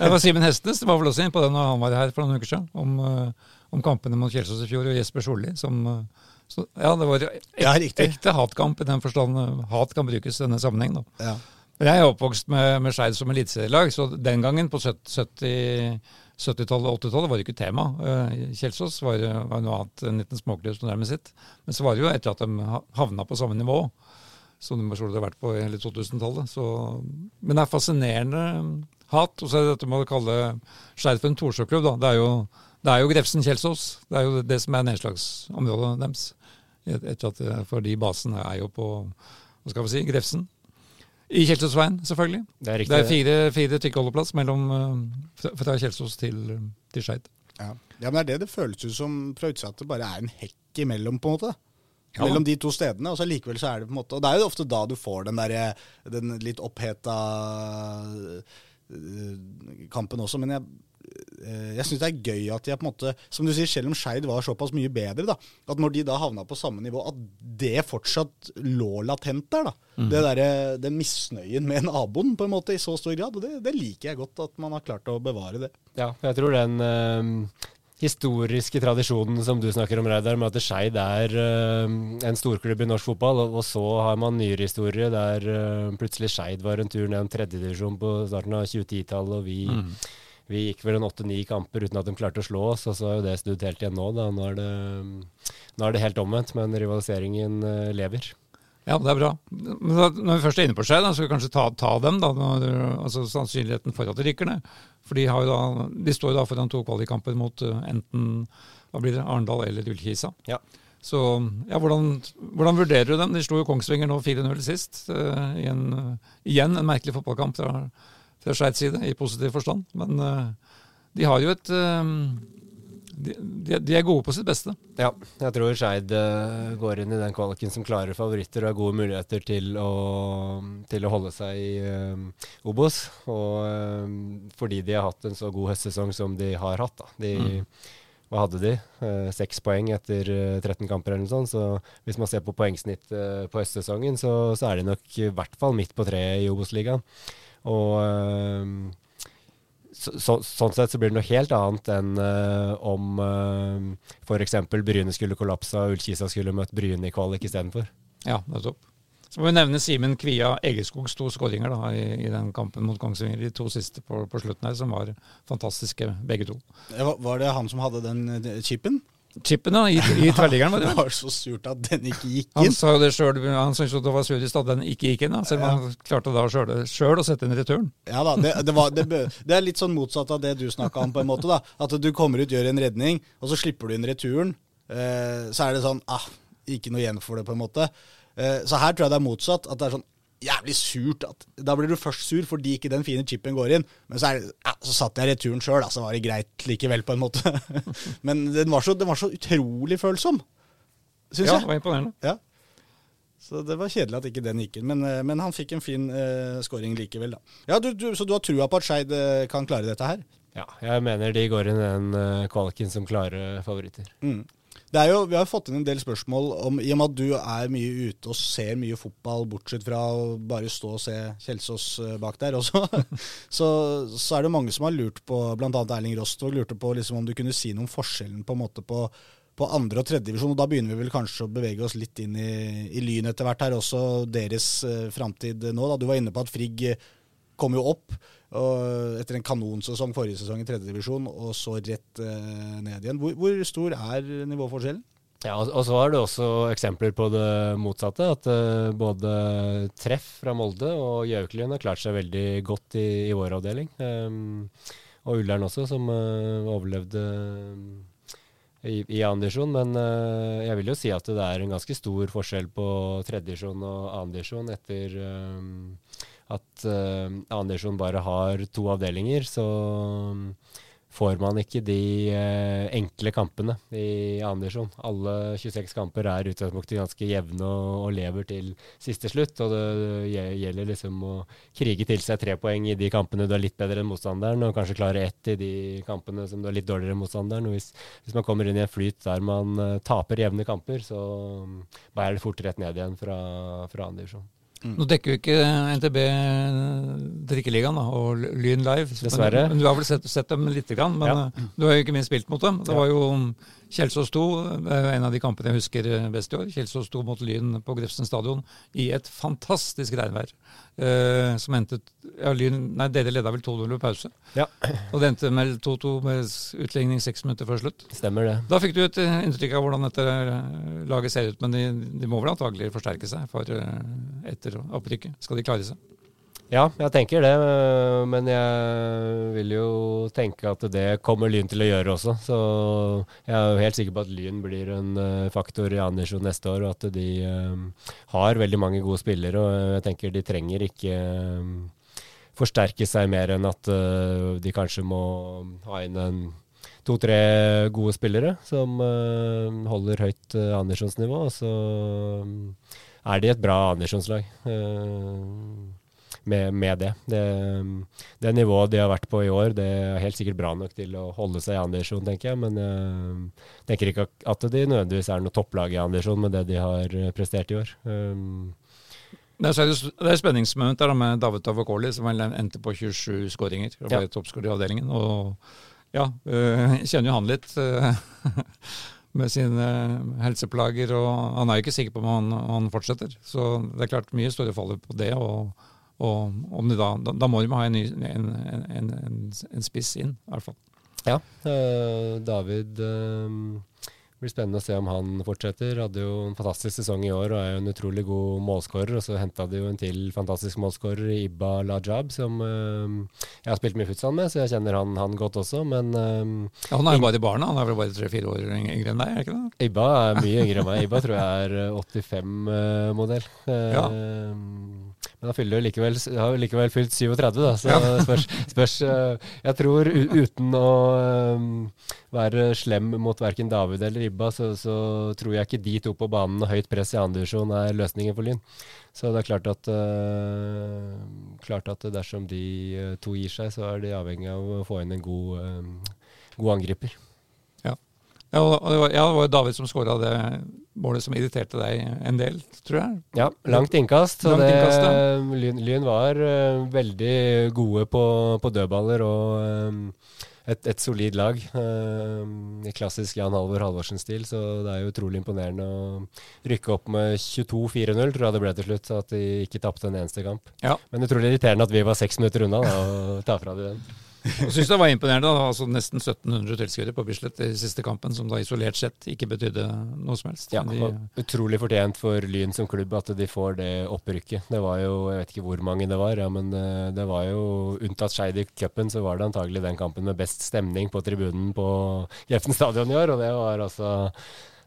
Det var Simen Hestnes var vel også inne på det når han var her for noen uker siden, om, eh, om kampene mot Kjelsås i fjor, og Jesper Solli som eh, så, Ja, det var ek, Ja, ekte hatkamp i den forstand hat kan brukes i denne sammenheng. Ja. Men Jeg er oppvokst med, med Skeid som eliteserielag, så den gangen på 70 70-tallet og 80-tallet var det ikke tema. Eh, Kjelsås var, var noe annet, enn en liten småklubb som med sitt. Men så var det jo etter at de havna på samme nivå. som de hadde vært på i hele 2000-tallet. Men det er fascinerende hat. Og så er det dette med å kalle Skeid for en. Det, er jo, det er jo Grefsen-Kjelsås. Det er jo det som er nedslagsområdet deres. Etter at, for de basene er jo på hva skal vi si, Grefsen. I Kjelsåsveien, selvfølgelig. Det er, riktig, det er fire, fire tykkeholdeplass mellom fra Kjelsås til, til Skeid. Ja. ja. men det er det det føles ut som fra utsida, at det bare er en hekk imellom, på en måte. Ja. Mellom de to stedene. Og så likevel så er det på en måte Og det er jo ofte da du får den der, den litt oppheta kampen også. Men jeg, jeg syns det er gøy at jeg på en måte Som du sier, selv om Skeid var såpass mye bedre, da, at når de da havna på samme nivå, at det fortsatt lå latent der. da. Mm. Det der, Den misnøyen med naboen på en måte i så stor grad. og det, det, liker jeg godt, at man har klart å bevare det. Ja, jeg tror den øh, historiske tradisjonen som du snakker om, Reidar, med at Skeid er øh, en storklubb i norsk fotball, og, og så har man nyere historie der øh, plutselig Skeid var en tur ned en tredjedivisjon på starten av 2010-tallet, og vi, mm. Vi, gikk vel en åtte-ni kamper uten at de klarte å slå oss, og så er jo det snudd helt igjen nå. Da. Nå, er det, nå er det helt omvendt, men rivaliseringen uh, lever. Ja, det er bra. Men da, når vi først er inne på seg, da, skal vi kanskje ta, ta dem. da, når, altså Sannsynligheten for at de rykker ned. For de, da, de står jo da foran to kvalikkamper mot uh, enten hva blir det, Arendal eller Ullkisa. Ja. Så ja, hvordan, hvordan, vurderer du dem? De slo jo Kongsvinger nå 4-0 sist. Uh, igjen, uh, igjen en merkelig fotballkamp fra, fra Skeids side, i positiv forstand. Men de har jo et de, de, er gode på sitt beste. Ja, jeg tror Skeid uh, går inn i den kvaliken som klarer favoritter og har gode muligheter til å, til å holde seg i uh, Obos. Og uh, fordi de har hatt en så god høstsesong som de har hatt. Da. De, mm. Hva hadde de? Seks poeng etter 13 kamper eller noe sånt. Så hvis man ser på poengsnitt på høstsesongen, så, så, er de nok i hvert fall midt på treet i Obos-ligaen. Og så, så, sånn sett så blir det noe helt annet enn uh, om uh, f.eks. Bryne skulle kollapsa og Ullkisa skulle møtt Bryne i kvalik istedenfor. Ja, nettopp. Så må vi nevne Simen Kvia Egeskogs to skåringer da, i, i, den kampen mot Kongsvinger. De to siste på, på, slutten her, som var fantastiske begge to. Var det han som hadde den eh, chipen? Chipen, da, I, i tverrliggeren. Var det. var så surt at den ikke gikk inn. Han sa jo det sjøl, han syntes det var surt at den ikke gikk inn. Da, selv om ja. han klarte da sjøl å sette inn returen. Ja da, det, det, var, det, det, er litt sånn motsatt av det du snakka om, på en måte. da. At du kommer ut, gjør en redning, og så slipper du inn returen. Eh, så er det sånn ah, ikke noe igjen for det, på en måte. Eh, så her tror jeg det er motsatt. At det er sånn jævlig surt. At, da blir du først sur fordi ikke den fine chipen går inn. Men så, er, ja, så satt jeg returen sjøl, så var det greit likevel, på en måte. men den var, så, den var så utrolig følsom, syns ja, jeg. Det var imponerende. Ja. Så det var kjedelig at ikke den gikk inn. Men, eh, men han fikk en fin uh, scoring likevel, da. Ja, du, du, Så du har trua på at Skeid uh, kan klare dette her? Ja, jeg mener de går inn den uh, kvaliken som klare favoritter. Mm. Jo, vi har fått inn en del spørsmål om, i og med at du er mye ute og ser mye fotball, bortsett fra å bare stå og se Kjelsås eh, bak der også, så, så, er det mange som har lurt på, bl.a. Erling Rostvåg lurte på liksom, om du kunne si noe om forskjellen på, på, på andre- og tredjedivisjon. Da begynner vi vel kanskje å bevege oss litt inn i, i Lyn etter hvert her også, deres eh, framtid nå. Da. Du var inne på at Frigg kom jo opp etter en kanonsesong forrige sesong i tredjedivisjon, og så rett eh, ned igjen. Hvor, hvor, stor er nivåforskjellen? Ja, og, og, så er det også eksempler på det motsatte. At uh, både Treff fra Molde og Gjauklien har klart seg veldig godt i, i vår avdeling. Um, og Ullern også, som uh, overlevde i, i andredivisjon. Men jeg vil jo si at det er en ganske stor forskjell på tredjedivisjon og andredivisjon etter um, at uh, andredivisjon bare har to avdelinger, så um, får man ikke de uh, enkle kampene i andredivisjon. Alle 26 kamper er utgangspunktet ganske jevne og, og, lever til siste slutt. Og det gjelder liksom å krige til seg tre poeng i de kampene du er litt bedre enn motstanderen, og kanskje klare ett i de kampene som du er litt dårligere enn motstanderen. Og hvis, hvis man kommer inn i en flyt der man uh, taper jevne kamper, så um, bærer det fort rett ned igjen fra, fra andredivisjon. Mm. Nå dekker jo ikke NTB Drikkeligaen da, og Lyn Live. Dessverre. Men, men, du har vel sett, sett dem lite grann. Men ja. Eh, du har jo ikke minst spilt mot dem. Det var jo Kjelsås 2, en av de kampene jeg husker best i år. Kjelsås 2 mot Lyn på Grefsen stadion i et fantastisk regnvær. Eh, som endte ja, Lyn, nei, Dere leda vel 2-0 ved pause. Ja. Og det endte med 2-2 med utligning seks minutter før slutt. Stemmer det. Da fikk du et inntrykk av hvordan dette laget ser ut, men de, de må vel antagelig forsterke seg for etter opprykket. Skal de klare seg? Ja, jeg tenker det, men jeg vil jo tenke at det kommer Lyn til å gjøre også. Så jeg er jo helt sikker på at Lyn blir en faktor i Andersson neste år, og at de har veldig mange gode spillere. Og jeg tenker de trenger ikke forsterke seg mer enn at de kanskje må ha inn en to-tre gode spillere som holder høyt uh, nivå. Og så er de et bra andredivisjonslag uh, med, med, det. det. det. nivået de har vært på i år, det er helt sikkert bra nok til å holde seg i andredivisjon, tenker jeg. Men jeg tenker ikke at de nødvendigvis er noe topplag i andredivisjon med det de har prestert i år. Um, det er, det spenningsmoment der med David Tavakoli, som endte på 27 skåringer. Og ble ja. toppskårer i avdelingen. og ja, øh, kjenner jo han litt øh, med sine helseplager. og Han er jo ikke sikker på om han, han, fortsetter. Så det er klart mye står og faller på det. og, og da, da, da, må de ha en, ny, en, en, en, spiss inn, i hvert fall. Ja, øh, David det blir spennende å se om han fortsetter. Hadde jo en fantastisk sesong i år og er jo en utrolig god målskårer. Og så henta de jo en til fantastisk målskårer, Ibba Lajab, som uh, jeg har spilt mye futsal med, så jeg kjenner han, han godt også, men uh, ja, Han er jo bare barna, han er vel bare tre-fire år yngre enn deg, er ikke det? Ibba er mye yngre enn meg. Ibba tror jeg er 85-modell. Uh, ja. Men da fyller du likevel, har jo likevel fylt 37, da, så ja. spørs, spørs Jeg tror uten å være slem mot verken David eller Ibba, så, så, tror jeg ikke de to på banen og høyt press i andredivisjon er løsningen for Lyn. Så det er klart at, uh, klart at dersom de uh, to gir seg, så er de avhengig av å få inn en god, uh, god angriper. Ja. Det var, ja, det var David som skåra det målet som irriterte deg en del, tror jeg. Ja, langt innkast. langt det, innkast ja. Lyn, Lyn, var veldig gode på, på dødballer og et, et, solid lag. Uh, I klassisk Jan Halvor Halvorsen-stil, så det er jo utrolig imponerende å rykke opp med 22-4-0, tror jeg det ble til slutt. At de ikke tapte en eneste kamp. Ja. Men utrolig irriterende at vi var seks minutter unna da, og ta fra dem den. Jeg syns det var imponerende. da, altså Nesten 1700 tilskuere på Bislett i siste kampen, som da isolert sett ikke betydde noe som helst. Ja, de, Utrolig fortjent for Lyn som klubb at de får det opprykket. Det var jo, Jeg vet ikke hvor mange det var, ja, men eh, det var jo unntatt Skeid i cupen, så var det antagelig den kampen med best stemning på tribunen på Jeften stadion i år. Og det var altså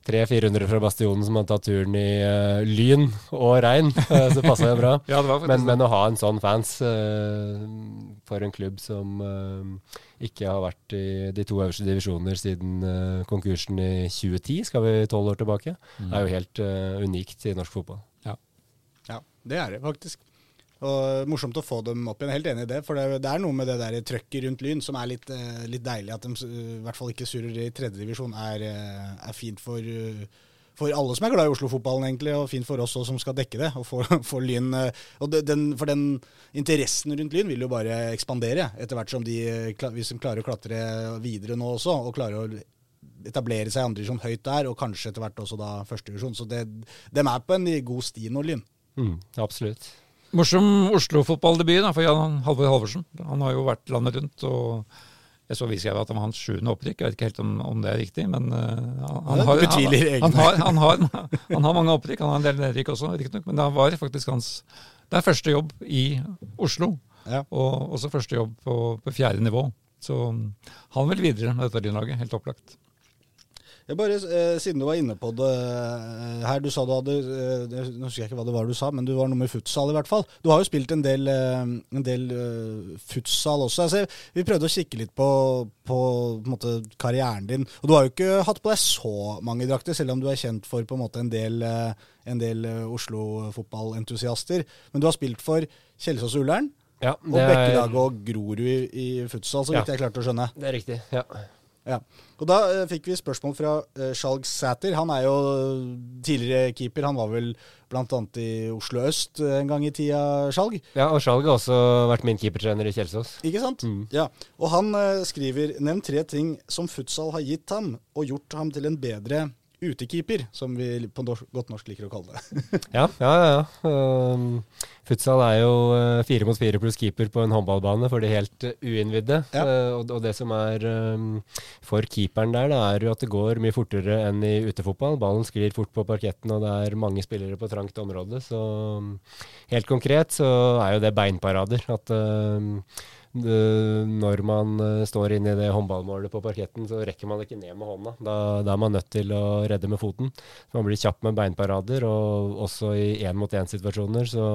300-400 fra Bastionen som har tatt turen i uh, lyn og regn. Uh, så passa det bra. ja, det men, men, å ha en sånn fans uh, for en klubb som ikke har vært i de to øverste divisjoner siden konkursen i 2010, skal vi tolv år tilbake, mm. er jo helt unikt i norsk fotball. Ja. ja, det er det faktisk. Og Morsomt å få dem opp igjen. Helt enig i det. For det, det er noe med det der trøkket rundt Lyn som er litt, uh, litt, deilig. At de uh, i hvert fall ikke surrer i tredjedivisjon, er, uh, er fint for, for alle som er glad i Oslo-fotballen, egentlig. Og fint for oss også, som skal dekke det. Og for, for Lyn og den, For den interessen rundt Lyn vil jo bare ekspandere etter hvert som de, hvis de klarer å klatre videre nå også, og klarer å etablere seg i andredivisjon høyt der, og kanskje etter hvert også da førstedivisjon. Så det, de er på en god sti nå, Lyn. Mm, absolutt. Morsom Oslo-fotballdebut for Jan Halvor Halvorsen. Han har jo vært landet rundt. og jeg så viser jeg at han var hans sjuende opprykk. Jeg vet ikke helt om, om det er riktig, men uh, han, har, han, har, han, har, han, har, mange opprykk. Han har en del nedrykk også, riktignok. Men det var faktisk hans Det er første jobb i Oslo. Ja. Og også første jobb på, på fjerde nivå. Så han vil videre med dette lynlaget, helt opplagt. Jeg bare, eh, Siden du var inne på det eh, her, du sa du hadde eh, Nå husker jeg ikke hva det var du sa, men du var noe med futsal i hvert fall. Du har jo spilt en del, eh, en del uh, futsal også. Altså, vi prøvde å kikke litt på, på, på måte, karrieren din. Og du har jo ikke hatt på deg så mange drakter, selv om du er kjent for på en måte en del, en del Oslo-fotballentusiaster. Men du har spilt for Kjelsås Ullern. Ja, og Bekkedag og Grorud i, i futsal, så vidt ja, jeg klarte å skjønne. Det er riktig, ja. Ja. Og Da uh, fikk vi spørsmål fra uh, Skjalg Sæter. Han er jo tidligere keeper. Han var vel bl.a. i Oslo øst uh, en gang i tida, Skjalg? Ja, og Skjalg har også vært min keepertrener i Kjelsås. Ikke sant? Mm. Ja. Og han uh, skriver Nevn tre ting som futsal har gitt ham, og gjort ham til en bedre utekeeper, som vi på godt norsk liker å kalle det. ja, ja, ja. Um, Futsal er jo uh, fire mot fire pluss keeper på en håndballbane for de helt uh, uinnvidde. Ja. Uh, og, og, det som er um, for keeperen der, det er jo at det går mye fortere enn i utefotball. Ballen sklir fort på parketten, og det er mange spillere på trangt område. Så um, helt konkret så er jo det beinparader. At når man uh, står inne i det håndballmålet på parketten, så rekker man ikke ned med hånda. Da, da er man nødt til å redde med foten. Man blir kjapp med beinparader, og også i én-mot-én-situasjoner så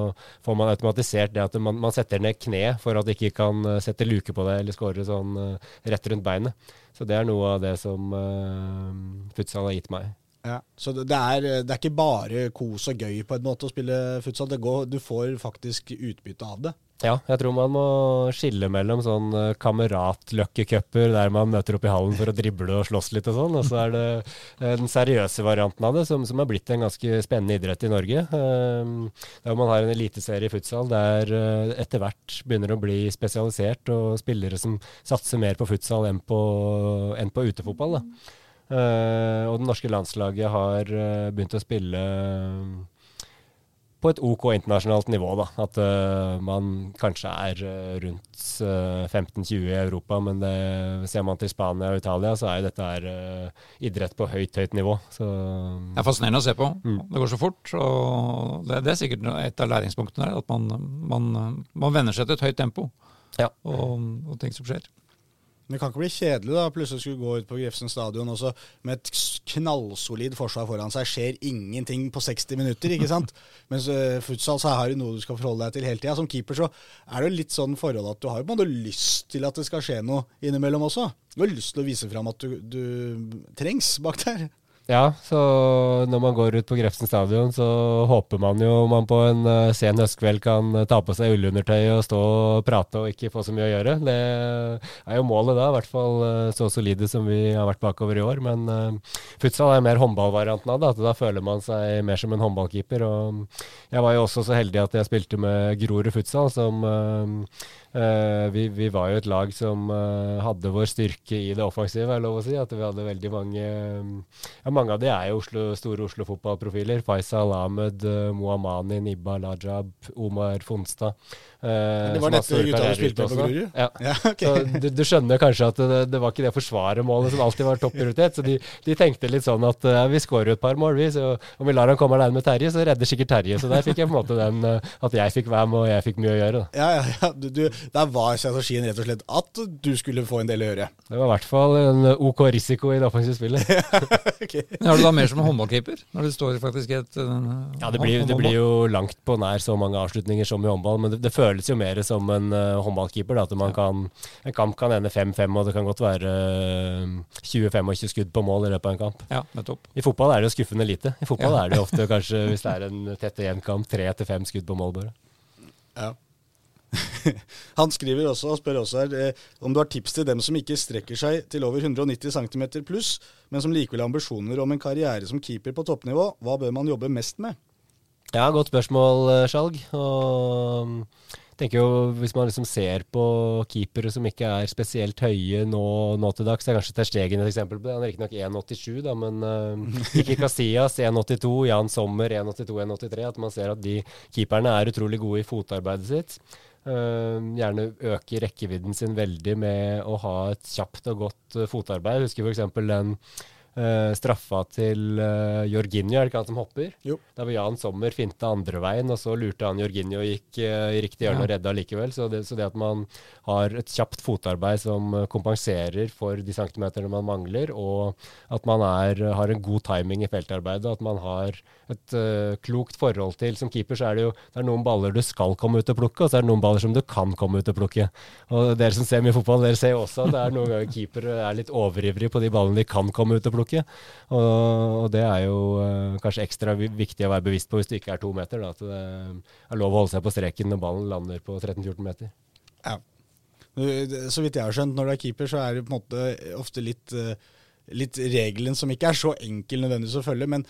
får man automatisert det at man, man, setter ned kne for at det ikke kan uh, sette luke på det eller skåre sånn uh, rett rundt beinet. Så det er noe av det som futsal har gitt meg. Ja, Så det er, det er, ikke bare kos og gøy på en måte å spille futsal. Går, du får faktisk utbytte av det. Ja, jeg tror man må skille mellom sånn uh, kameratløkkecuper der man møter opp i hallen for å drible og slåss litt og sånn, og så er det den seriøse varianten av det, som, som er blitt en ganske spennende idrett i Norge. Uh, der man har en eliteserie i futsal der etter hvert begynner å bli spesialisert, og spillere som satser mer på futsal enn på, enn på utefotball. Da. Uh, og det norske landslaget har begynt å spille på et OK internasjonalt nivå. da, At uh, man kanskje er uh, rundt uh, eh, 15-20 i Europa, men det, ser man til Spania og Italia, så er jo dette her, idrett på høyt, høyt nivå. Så, det er fascinerende å se på. Mm. Det går så fort. og Det, det er sikkert et av læringspunktene her, at man, man, man venner seg til et høyt tempo ja. og, og ting som skjer. Men det kan ikke bli kjedelig da, plutselig skulle gå ut på Grefsen stadion også med et knallsolid forsvar foran seg. Skjer ingenting på 60 minutter, ikke sant? Mens uh, futsal så har du noe du skal forholde deg til hele tida. Som keeper så er det litt sånn forhold at du har jo på en måte lyst til at det skal skje noe innimellom også. Du har lyst til å vise fram at du, du trengs bak der. Ja, så når man går ut på Grefsen stadion, så håper man jo man på en uh, sen høstkveld kan uh, ta på seg ullundertøy og stå og prate og ikke få så mye å gjøre. Det er jo målet da, i hvert fall uh, så solide som vi har vært bakover i år. Men futsal er mer håndballvarianten av det. At da føler man seg mer som en håndballkeeper. Og jeg var jo også så heldig at jeg spilte med Grorud futsal, som Uh, vi, vi, var jo et lag som uh, hadde vår styrke i det offensive, er lov å si. At vi hadde veldig mange ja, Mange av de er jo Oslo, store Oslo-fotballprofiler. Faisal Ahmed, Mohamani, Nibba Lajab, Omar Fonstad. Det var dette gutta du spilte med på Grorud? Ja. ja okay. Så du, du, skjønner kanskje at det, det var ikke det forsvaremålet som alltid var topp prioritet. Så de, de, tenkte litt sånn at vi skårer jo et par mål, vi. Så om vi lar han komme alene med Terje, så redder sikkert Terje. Så der fikk jeg på en måte den at jeg fikk være med og jeg fikk mye å gjøre. Da. Ja, ja, ja. Du, du der var strategien rett og slett at du skulle få en del å gjøre. Det var i hvert fall en OK risiko i det offensive spillet. okay. Er du da mer som en håndballkeeper? Når det står faktisk et uh, Ja, det blir, det blir, jo langt på nær så mange avslutninger som i håndball, men det, det føles jo mer som en uh, håndballkeeper. Da, at man kan, En kamp kan ende 5-5, og det kan godt være uh, 20-25 skudd på mål i løpet av en kamp. Ja, nettopp. I fotball er det jo skuffende lite. I fotball ja. er det jo ofte kanskje, hvis det er en tett igjen kamp, tre til fem skudd på mål bare. Ja. Han skriver også og spør også her eh, om du har tips til dem som ikke strekker seg til over 190 cm pluss, men som likevel har ambisjoner om en karriere som keeper på toppnivå. Hva bør man jobbe mest med? Ja, godt spørsmål, eh, Skjalg. Og mm, tenker jo, Hvis man liksom ser på keepere som ikke er spesielt høye nå, nå til dags, det er kanskje Ter Stegen et eksempel på det. Han er riktignok 1,87, da, men uh, ikke Casillas 1,82, Jan Sommer 1,82-1,83. At man ser at de keeperne er utrolig gode i fotarbeidet sitt. Uh, gjerne øke rekkevidden sin veldig med å ha et kjapt og godt uh, fotarbeid. Jeg husker f.eks. den uh, straffa til uh, Jorginho, er det ikke han som hopper? Jo. Der var Jan Sommer finta andre veien, og så lurte han Jorginho og gikk uh, i riktig hjørne ja. og redda likevel. Så det, så det, at man har et kjapt fotarbeid som kompenserer for de centimeterne man mangler, og at man er, har en god timing i feltarbeidet, at man har et klokt forhold til Som keeper så er det jo det er noen baller du skal komme ut og plukke, og så er det noen baller som du kan komme ut og plukke. Og Dere som ser mye fotball, dere ser jo også at det er noen ganger keepere er litt overivrige på de ballene de kan komme ut og plukke. Og, og det er jo uh, kanskje ekstra viktig å være bevisst på hvis du ikke er to meter. Da, at det er lov å holde seg på streken når ballen lander på 13-14 meter. Ja. Så vidt jeg har skjønt, når du er keeper, så er det på en måte ofte litt uh, litt regelen som ikke er så enkel nødvendigvis å følge. Men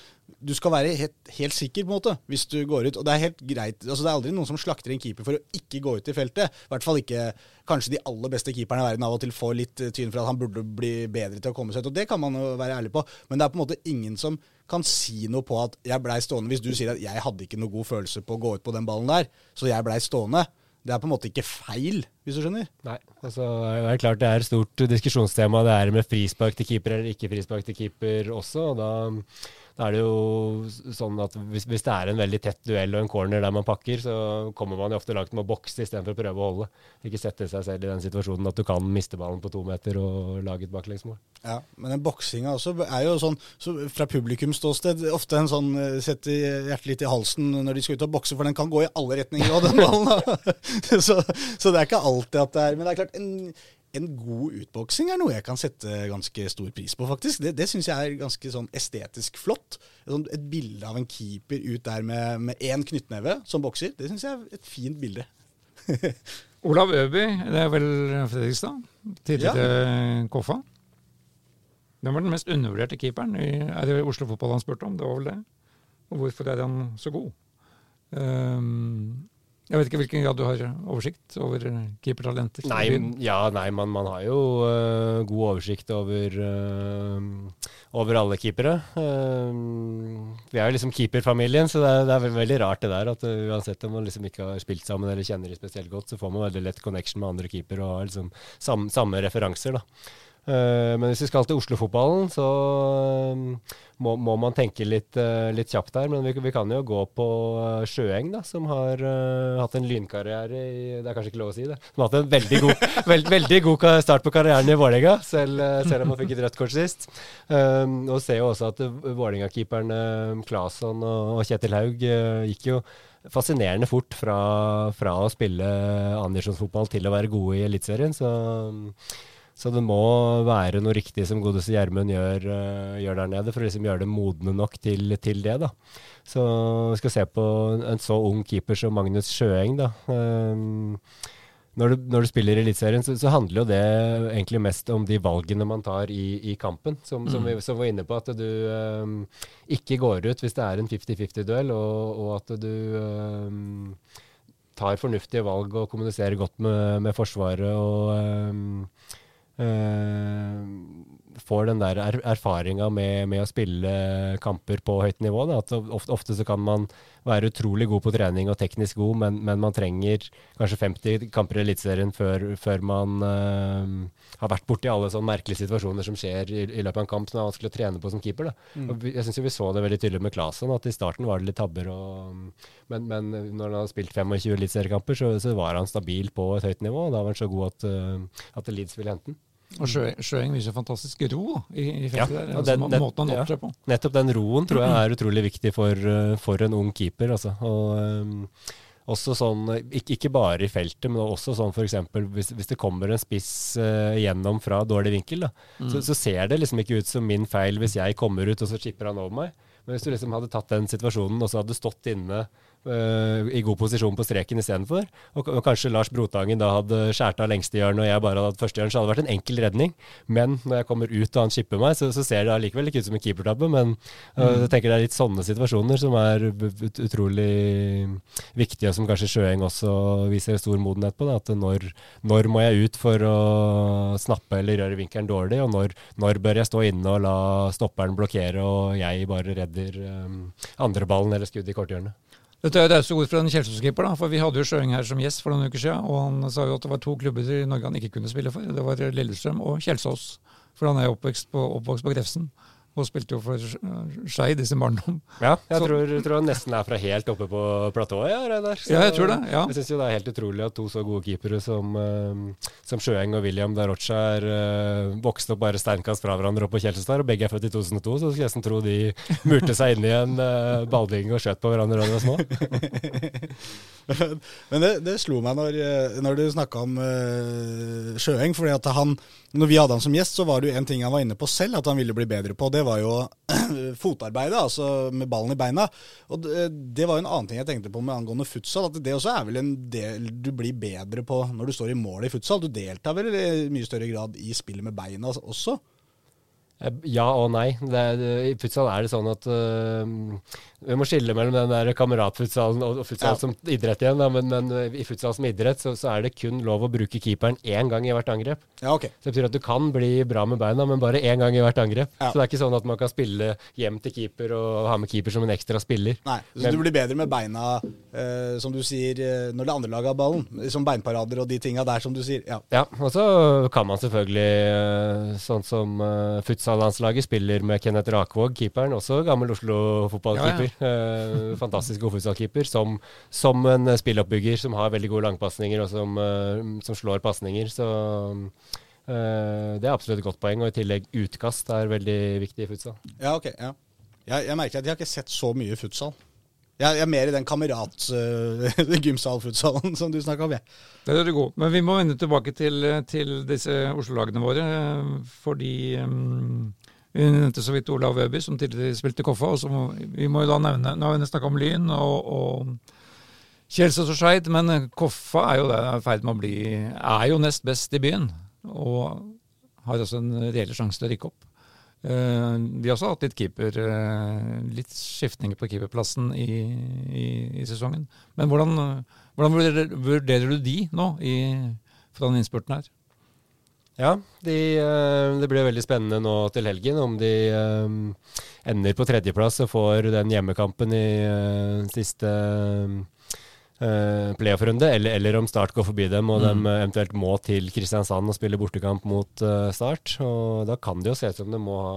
du skal være helt, helt, sikker på en måte hvis du går ut. Og det er helt greit. altså Det er aldri noen som slakter en keeper for å ikke gå ut i feltet. I hvert fall ikke kanskje de aller beste keeperne i verden av og til får litt tyn for at han burde bli bedre til å komme seg ut. Og det kan man jo være ærlig på. Men det er på en måte ingen som kan si noe på at jeg blei stående. Hvis du sier at jeg hadde ikke noe god følelse på å gå ut på den ballen der, så jeg blei stående. Det er på en måte ikke feil, hvis du skjønner? Nei. altså det er klart det er et stort diskusjonstema det er med frispark til keeper eller ikke frispark til keeper også. og da da er det jo sånn at hvis, hvis, det er en veldig tett duell og en corner der man pakker, så kommer man jo ofte langt med å bokse istedenfor å prøve å holde. Ikke sette seg selv i den situasjonen at du kan miste ballen på to meter og lage et baklengsmål. Ja, men den boksinga også er jo sånn så fra publikumsståsted ofte en sånn eh, setter hjertet litt i halsen når de skal ut og bokse, for den kan gå i alle retninger av den ballen. så, så, det er ikke alltid at det er Men det er klart, en, en god utboksing er noe jeg kan sette ganske stor pris på, faktisk. Det, det syns jeg er ganske sånn estetisk flott. Et, et bilde av en keeper ut der med, med én knyttneve som bokser, det syns jeg er et fint bilde. Olav Øby, det er vel Fredrikstad? Tidligere ja. Koffa? Hvem var den mest undervurderte keeperen? Er det Oslo Fotball han spurte om? Det var vel det. Og hvorfor er han så god? Um, jeg vet ikke hvilken grad du har oversikt over keepertalenter? Nei, ja, nei man, man, har jo uh, god oversikt over, uh, over alle keepere. Uh, vi er jo liksom keeperfamilien, så det er, det er, veldig rart det der. At uansett om man liksom ikke har spilt sammen eller kjenner de spesielt godt, så får man veldig lett connection med andre keepere og har liksom sam, samme referanser. da. Eh, men hvis vi skal til Oslo-fotballen, så eh, må, må, man tenke litt, eh, litt kjapt der. Men vi, vi, kan jo gå på Sjøeng, da, som har uh, hatt en lynkarriere i Det er kanskje ikke lov å si det. Som har hatt en veldig god, veld, veldig god start på karrieren i Vålerenga, selv, selv, om han fikk et rødt kort sist. Um, og ser jo også at Vålerenga-keeperne Claesson og, og Kjetil Haug uh, gikk jo fascinerende fort fra, fra å spille andredivisjonsfotball til å være gode i Eliteserien. Så um, så det må være noe riktig som godeste Gjermund gjør, uh, gjør, der nede, for å liksom gjøre det modne nok til, til, det. da. Så vi skal se på en så ung keeper som Magnus Sjøeng. da. Um, når, du, når, du, spiller i Eliteserien, så, så, handler jo det egentlig mest om de valgene man tar i, i kampen. Som, mm. som, vi som var inne på, at du um, ikke går ut hvis det er en 50-50-duell, og, og, at du um, tar fornuftige valg og kommuniserer godt med, med Forsvaret. og får den der er, erfaringa med, med, å spille kamper på høyt nivå. Da. At ofte, ofte, så kan man være utrolig god på trening og teknisk god, men, men man trenger kanskje 50 kamper i Eliteserien før, før, man uh, har vært borti alle sånne merkelige situasjoner som skjer i, i, løpet av en kamp som er vanskelig å trene på som keeper. Mm. jeg syns vi så det veldig tydelig med Klasen, at i starten var det litt tabber. Og, men, men, når han hadde spilt 25 eliteseriekamper, så, så var han stabil på et høyt nivå. og Da var han så god at, uh, at Leeds ville hente den. Og Sjøeng viser fantastisk ro i, i feltet ja, der. Altså, den, den, måten han opptrer ja. på. Nettopp den roen tror jeg er utrolig viktig for, eh, for en ung keeper. Altså. Og, um, også sånn, ikke, bare i feltet, men også sånn f.eks. Hvis, hvis det kommer en spiss uh, gjennom fra dårlig vinkel, da, mm. så, så, ser det liksom ikke ut som min feil hvis jeg kommer ut og så chipper han over meg. Men hvis du liksom hadde tatt den situasjonen og så hadde stått inne uh, i god posisjon på streken istedenfor. Og, og kanskje Lars Brotangen da hadde skåret av lengste hjørne og jeg bare hadde hatt førstehjørnet, så hadde det vært en enkel redning. Men når jeg kommer ut og han chipper meg, så, så ser det allikevel ikke ut som en keepertabbe. Men uh, jeg tenker det er litt sånne situasjoner som er ut, utrolig viktige, og som kanskje Sjøeng også viser stor modenhet på. Da, at når, når, må jeg ut for å snappe eller gjøre vinkelen dårlig, og når, når bør jeg stå inne og la stopperen blokkere og jeg bare redder um, andreballen eller skuddet i korthjørnet. Dette er rause ord fra en Kjelsås-keeper, for vi hadde jo Sjøeng her som gjest for noen uker siden. Og han sa jo at det var to klubber i Norge han ikke kunne spille for. Det var Lillestrøm og Kjelsås. For han er oppvokst på, oppvokst på Grefsen og spilte jo for Skeid i sin barndom. Ja, jeg tror, tror, han nesten er fra helt oppe på platået. Ja, Reidar. Ja, jeg tror det, ja. Jeg syns det er helt utrolig at to så gode keepere som, uh, som Sjøeng og William Darocha er uh, vokst opp bare steinkast fra hverandre oppe på Kjelsestad, og begge er født i 2002, så skulle jeg nesten tro de murte seg inn i en uh, ballbing og skjøt på hverandre da de var små. Men det, det, slo meg når, når du snakka om uh, Sjøeng, fordi at han når vi hadde han som gjest, så var det jo en ting han var inne på selv, at han ville bli bedre på. Det var jo fotarbeidet, altså med ballen i beina. Og det, var jo en annen ting jeg tenkte på med angående futsal. At det også er vel en del du blir bedre på når du står i mål i futsal. Du deltar vel i mye større grad i spillet med beina også? Eh, ja og nei. Det, I futsal er det sånn at uh, vi må skille mellom den der kameratfutsalen og, futsal Ja. som idrett igjen. Da. Men, men eh, i futsal som idrett så, så er det kun lov å bruke keeperen én gang i hvert angrep. Ja, okay. Så det betyr at du kan bli bra med beina, men bare én gang i hvert angrep. Ja. Så det er ikke sånn at man kan spille hjem til keeper og ha med keeper som en ekstra spiller. Nei, så Men- du blir bedre med beina, eh, som du sier, eh, når det andre laget har ballen. Som beinparader og de tinga der, som du sier. Ja. Ja, og så kan man selvfølgelig, eh, sånn som uh, futsallandslaget spiller med Kenneth Rakvåg, keeperen, også gammel Eh, fantastisk god futsalkeeper, som, som en eh, spilloppbygger som har veldig gode langpasninger og som, eh, som slår pasninger. Så eh, det er absolutt et godt poeng. Og i tillegg utkast er veldig viktig i futsal. Ja, ok. ja. Jeg, jeg merker at jeg har ikke sett så mye futsal. Jeg, jeg er mer i den kamerat-gymsal-futsalen som du snakka om, jeg. Det er du god. Men vi må vende tilbake til, til disse Oslo-lagene våre. eh, Fordi um, vi nevnte så vidt Olav Øby, som tidligere spilte Koffa. og må, Vi må jo da nevne Nå har vi snakka om Lyn og, og Kjelsås og Skeid, men Koffa er jo i ferd med å bli Er jo nest best i byen. Og har også en reell sjanse til å rykke opp. Eh, de har også hatt litt keeper, eh, litt skiftninger på keeperplassen i, i, i sesongen. Men hvordan, hvordan vurderer du de nå i, fra den innspurten her? Ja, de, eh, det blir veldig spennende nå til helgen om de eh, ender på tredjeplass og får den hjemmekampen i eh, siste playoff-runde, eller, eller om Start går forbi dem og Mm. de eventuelt må til Kristiansand og spille bortekamp mot Start. Og da kan det jo se ut som de må ha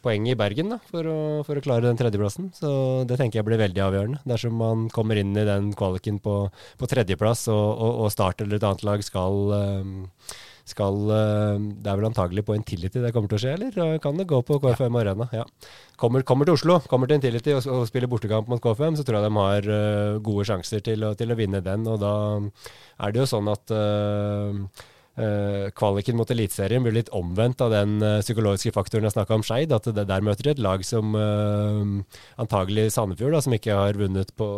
poeng i Bergen da, for, å, for å klare den tredjeplassen. Så det tenker jeg blir veldig avgjørende. Dersom man kommer inn i den kvaliken på, på tredjeplass og, og, og Start eller et annet lag skal eh, skal eh, Det er vel antagelig på Intility det kommer til å skje, eller eh, kan det gå på KFM Arena? Ja. Kommer, kommer til Oslo, kommer til Intility og, og spiller bortekamp mot KFM, så tror jeg de har uh, gode sjanser til å, til å vinne den. Og da er det jo sånn at uh, Uh, kvaliken mot Eliteserien blir litt omvendt av den uh, psykologiske faktoren jeg snakka om Skeid. At det, der møter et lag som uh, antagelig Sandefjord, da, som ikke har vunnet på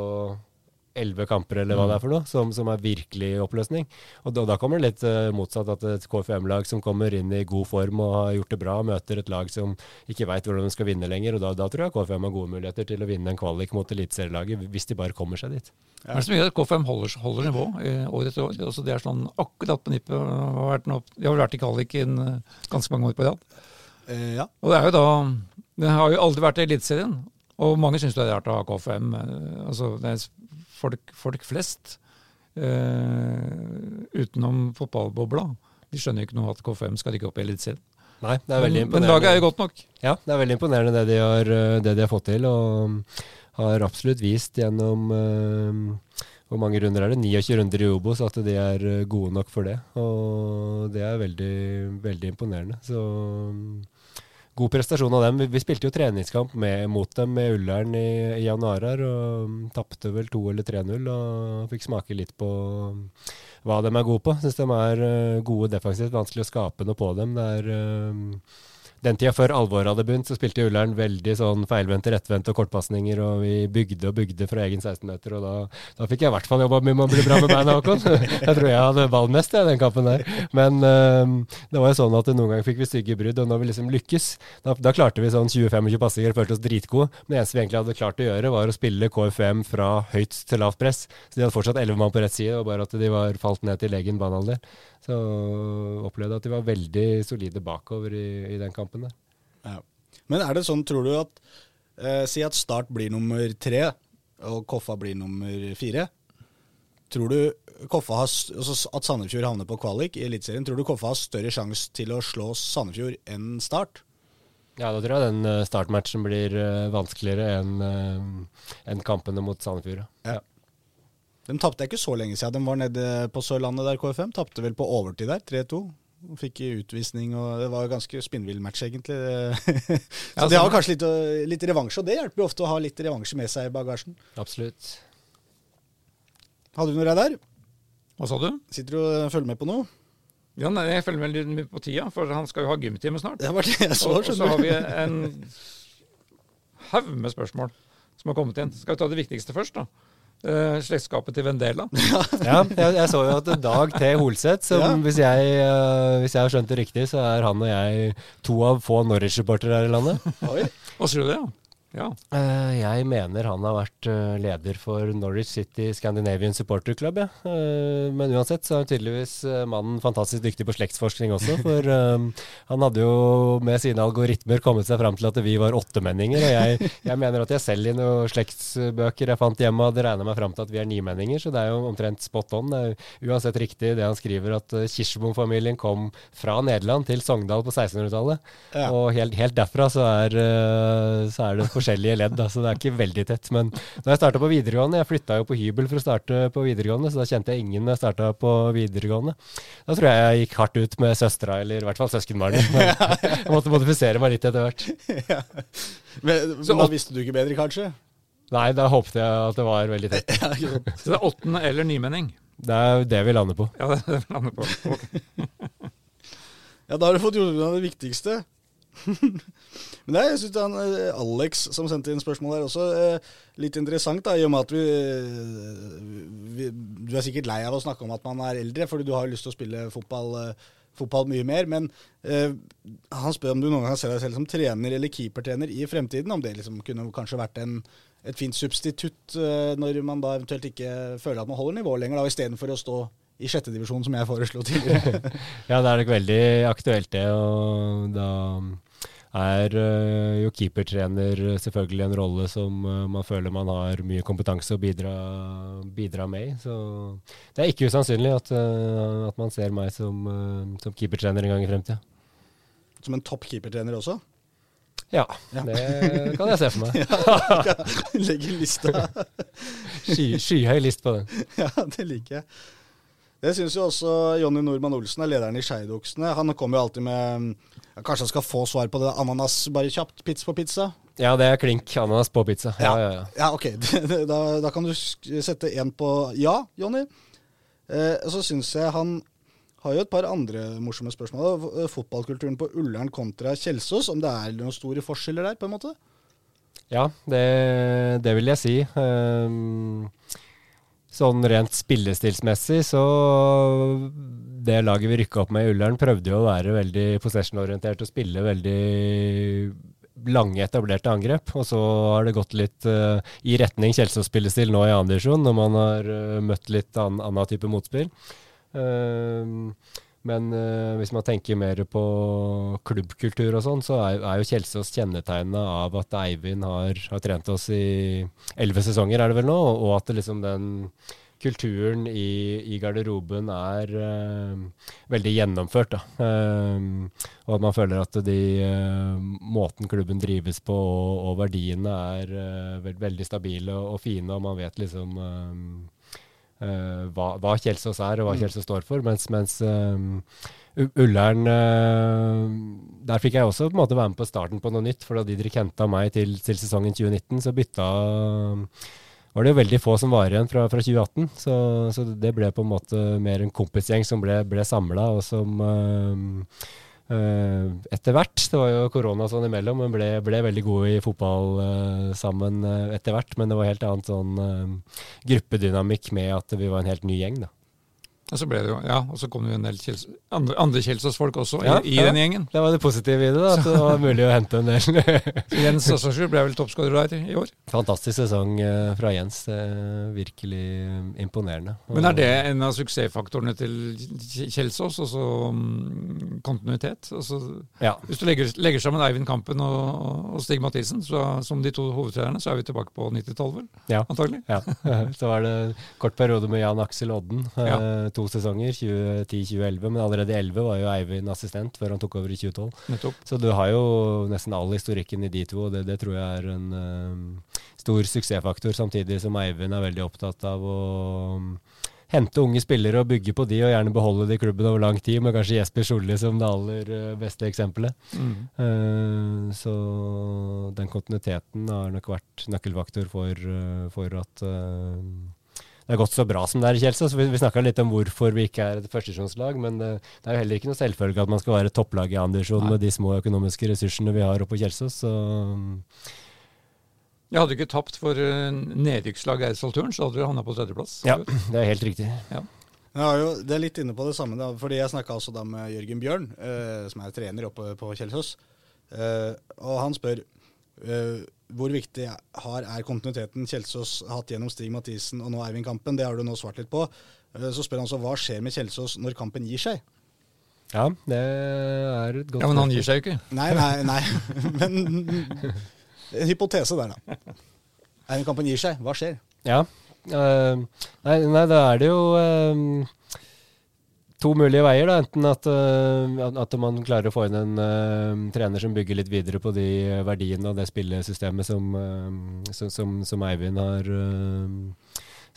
elleve kamper, eller hva det er for noe, som, som er virkelig oppløsning. Og da, da kommer det litt uh, motsatt, at et KFM-lag som kommer inn i god form og har gjort det bra, møter et lag som ikke veit hvordan de skal vinne lenger. og Da, da tror jeg KFM har gode muligheter til å vinne en kvalik mot eliteserielaget, hvis de bare kommer seg dit. Det er så mye at KFM holder, holder nivå eh, år etter år. Altså, det er sånn akkurat på nippet. Vi har vel vært i kvaliken eh, ganske mange år på rad. Eh, ja. Og det er jo da Det har jo aldri vært i Eliteserien. Og mange syns det er rart å ha KFM. Altså, det er folk, folk flest eh, utenom fotballbobla. De skjønner ikke noe at KFM skal rykke opp i Eliteserien. Nei, det er veldig Men, men laget er jo godt nok. Ja, det er veldig imponerende det de har, eh, det de har fått til, og har absolutt vist gjennom uh, hvor mange runder er det? 29 runder i Obos at de er eh, gode nok for det. Og det er veldig, veldig imponerende. Så god prestasjon av dem. Vi, vi spilte jo treningskamp med, mot dem med Ullern i, i januar her, og mm, tapte vel 2 eller 3-0 og fikk smake litt på mm, hva de er gode på. Syns de er eh, gode defensivt, vanskelig å skape noe på dem. Det er eh, den tida før alvoret hadde begynt, så spilte Ullern veldig sånn feilvendte, rettvendte og kortpasninger, og vi bygde og bygde fra egen 16-meter, og da, da fikk jeg i hvert fall jobba mye med å bli bra med beina, Håkon. Jeg tror jeg hadde ball mest i den kampen der. Men øhm, det var jo sånn at noen ganger fikk vi stygge brudd, og når vi liksom lykkes, da, da klarte vi sånn 20-25 pasninger og følte oss dritgode. Men det eneste vi egentlig hadde klart å gjøre, var å spille KFM fra høyt til lavt press. Så de hadde fortsatt 11 mann på rett side, og bare at de var falt ned til egen banehalvdel. Så opplevde at de var veldig solide bakover i, i den kampen der. Ja. Men er det sånn, tror du at eh, Si at Start blir nummer tre, og Koffa blir nummer fire. Tror du Koffa har, altså at Sandefjord havner på kvalik i Eliteserien, tror du Koffa har større sjanse til å slå Sandefjord enn Start? Ja, da tror jeg den eh, startmatchen blir eh, vanskeligere enn en enn kampene mot Sandefjord. Ja. De tapte ikke så lenge siden de var nede på Sørlandet der, KFM. Tapte vel på overtid der, 3-2. Fikk utvisning, og det var en ganske spinnvill match, egentlig. så Ja, de har kanskje litt, litt revansje, og det hjelper jo ofte å ha litt revansje med seg i bagasjen. Absolutt. Hadde du noe der? Hva sa du? Sitter du og følger med på noe? Ja, nei, jeg følger med litt på tida, for han skal jo ha gymtime snart. Det var det jeg så, Og, og så har vi en haug med spørsmål som har kommet inn. Skal vi ta det viktigste først, da? Eh, slektskapet til Vendela. Ja, jeg, jeg så jo at Dag T. Holseth, som Ja. hvis, jeg, uh, hvis jeg har skjønt det riktig, så er han og jeg to av få Norwich-supportere her i landet. Oi. Hva sier du det? Ja? Ja. Eh, jeg mener han har vært eh, leder for Norwich City Scandinavian Supporter Club, ja. Eh, men uansett så er tydeligvis eh, mannen fantastisk dyktig på slektsforskning også. For han hadde jo med sine algoritmer kommet seg fram til at vi var åttemenninger. Og jeg, jeg mener at jeg selv i noen slektsbøker jeg fant hjemme, hadde regna meg fram til at vi er nimenninger. Så det er jo omtrent spot on. Det er uansett riktig det han skriver, at Kirsebom-familien kom fra Nederland til Sogndal på 1600-tallet. Ja. Og helt, helt derfra så er, så er det forskjellige ledd, så så det er ikke veldig tett. Men da jeg starta på videregående, jeg flytta jo på hybel for å starte på videregående, så da kjente jeg ingen når jeg starta på videregående. Da tror jeg jeg gikk hardt ut med søstera, eller i hvert fall søskenbarnet. Jeg måtte modifisere meg litt etter hvert. Men, Så da visste du ikke bedre, kanskje? Nei, da håpet jeg at det var veldig tett. Ja. Så det er åttende eller nymening? Det er det vi lander på. Ja, det er det vi lander på. Ja, da har du fått gjort unna det viktigste. Men det jeg synes han, eh, Alex som sendte inn spørsmål her også, eh, litt interessant, da, i og med at vi, eh, vi Du er sikkert lei av å snakke om at man er eldre, fordi du har jo lyst til å spille fotball, fotball mye mer. Men eh, han spør om du noen gang ser deg selv som trener eller keepertrener i fremtiden. Om det liksom kunne kanskje vært en, et fint substitutt når man da eventuelt ikke føler at man holder nivået lenger, da, istedenfor å stå i sjette divisjon, som jeg foreslo tidligere. Ja, det er nok veldig aktuelt det, og da er øh, jo keepertrener selvfølgelig en rolle som øh, man føler man har mye kompetanse å bidra, bidra med i. Så det er ikke usannsynlig at, øh, at man ser meg som, som keepertrener en gang i fremtida. som en topp keepertrener også. Ja, Ja. det kan jeg se for meg. Legger lista Sky, skyhøy list på den. Ja, det liker jeg. Det syns jo også Jonny Normann Olsen, er lederen i Skeidoksene. Han kommer jo alltid med ja, Kanskje han skal få svar på det ananas bare kjapt? Pizza på pizza? Ja, det er klink ananas på pizza. Ja, ja, ja. Ja, ok. Da, da kan du sette én på ja, Jonny. Eh, så syns jeg han har jo et par andre morsomme spørsmål. Eh, Fotballkulturen på Ullern kontra Kjelsås, om det er noen store forskjeller der, på en måte? Ja, det, det vil jeg si. Ehm, sånn rent spillestilsmessig så Det laget vi rykka opp med i Ullern, prøvde jo å være veldig possession-orientert og spille veldig lange, etablerte angrep. Og så har det gått litt uh, i retning Kjelsås-spillestil nå i annen divisjon, når man har uh, møtt litt an, annen type motspill. Ehm, men uh, hvis man tenker mer på klubbkultur og sånn, så er, er jo Kjelsås kjennetegna av at Eivind har, har trent oss i elleve sesonger, er det vel nå, og at liksom den kulturen i, i garderoben er uh, veldig gjennomført. Eh, og at man føler at de, uh, måten klubben drives på og, og verdiene er veld, veldig stabile og, og fine, og man vet liksom hva, hva Kjelsås er og hva Kjelsås står for. Mens, mens um, Ullern uh, Der fikk jeg også på en måte være med på starten på noe nytt. For da Didrik henta meg til, til sesongen 2019, så bytta var det jo veldig få som var igjen fra, fra 2018. Så, så det ble på en måte mer en kompisgjeng som ble, ble samla, og som eh, eh, etter hvert, det var jo korona sånn imellom, men ble, ble veldig gode i fotball eh, sammen eh, etter hvert. Men det var helt annet sånn eh, gruppedynamikk med at vi var en helt ny gjeng, da. Og så ble det jo, ja, og så kom det jo en del Kjels, andre, andre Kjelsås-folk også Ja, i, i ja. den gjengen. Det var det positive i det, da, at det var mulig å hente en del. Jens Assarsrud ble vel toppskårer der i år. Fantastisk sesong eh, fra Jens. eh, virkelig eh, imponerende. Men er det en av suksessfaktorene til Kjelsås, altså mm, kontinuitet? Altså, Ja. hvis du legger, legger sammen Eivind Kampen og, og Stig Mathisen så, som de to hovedtrenerne, så er vi tilbake på 90-tallet, vel? Ja. Antagelig. Ja. Så var det kort periode med Jan Aksel Odden. eh, Ja. To sesonger, 2010-2011. Men allerede i 11 var jo Eivind assistent før han tok over i 2012. Nettopp. Så du har jo nesten all historikken i de to, og det, det tror jeg er en eh, stor suksessfaktor. Samtidig som Eivind er veldig opptatt av å um, hente unge spillere og bygge på de, og gjerne beholde de i klubben over lang tid, med kanskje Jesper Solli som det aller eh, beste eksempelet. Mm. Uh, så den kontinuiteten har nok vært nøkkelfaktor for, for at eh, det har gått så bra som det er i Kjelsås. Vi, vi snakka litt om hvorfor vi ikke er et førstesjonslag, men det, det er jo heller ikke noe selvfølge at man skal være topplag i andredivisjon med de små økonomiske ressursene vi har oppe på Kjelsås. Så Jeg hadde ikke tapt for uh, nedykkslag Eidsvoll Turn, så hadde dere havna på tredjeplass. ja, det er helt riktig. Jeg har jo, det er litt inne på det samme, da, fordi jeg snakka også da med Jørgen Bjørn, eh, som er trener oppe på Kjelsås. Eh, og han spør eh, hvor viktig har, er kontinuiteten Kjelsås hatt gjennom Stig Mathisen og nå Eivind Kampen? Det har du nå svart litt på. Eh, så spør han så hva skjer med Kjelsås når kampen gir seg? Ja, det er et godt Ja, Men han gir seg jo ikke. Nei, nei, nei. Men en hypotese der, da. Eivind Kampen gir seg. Hva skjer? Ja. Uh, nei, nei, da er det jo uh, to mulige veier. da, Enten at, uh, at man klarer å få inn en uh, trener som bygger litt videre på de verdiene og det spillesystemet som, uh, som, som, som, Eivind har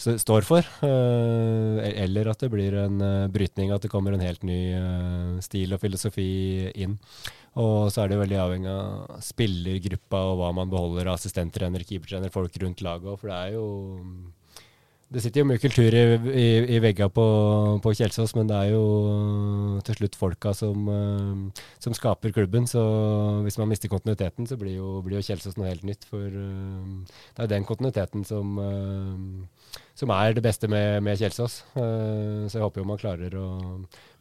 står for. eller at det blir en brytning, at det kommer en helt ny stil og filosofi inn. Og så er det veldig avhengig av spillergruppa og hva man beholder av assistenttrener, keepertrener, folk rundt laget òg, for det er jo det sitter jo mye kultur i, i, i veggene på, på, Kjelsås, men det er jo til slutt folka som, uh, som, skaper klubben. Så hvis man mister kontinuiteten, så blir jo, blir jo Kjelsås noe helt nytt. For uh, det er den kontinuiteten som, uh, som er det beste med, med Kjelsås. så jeg håper jo man klarer å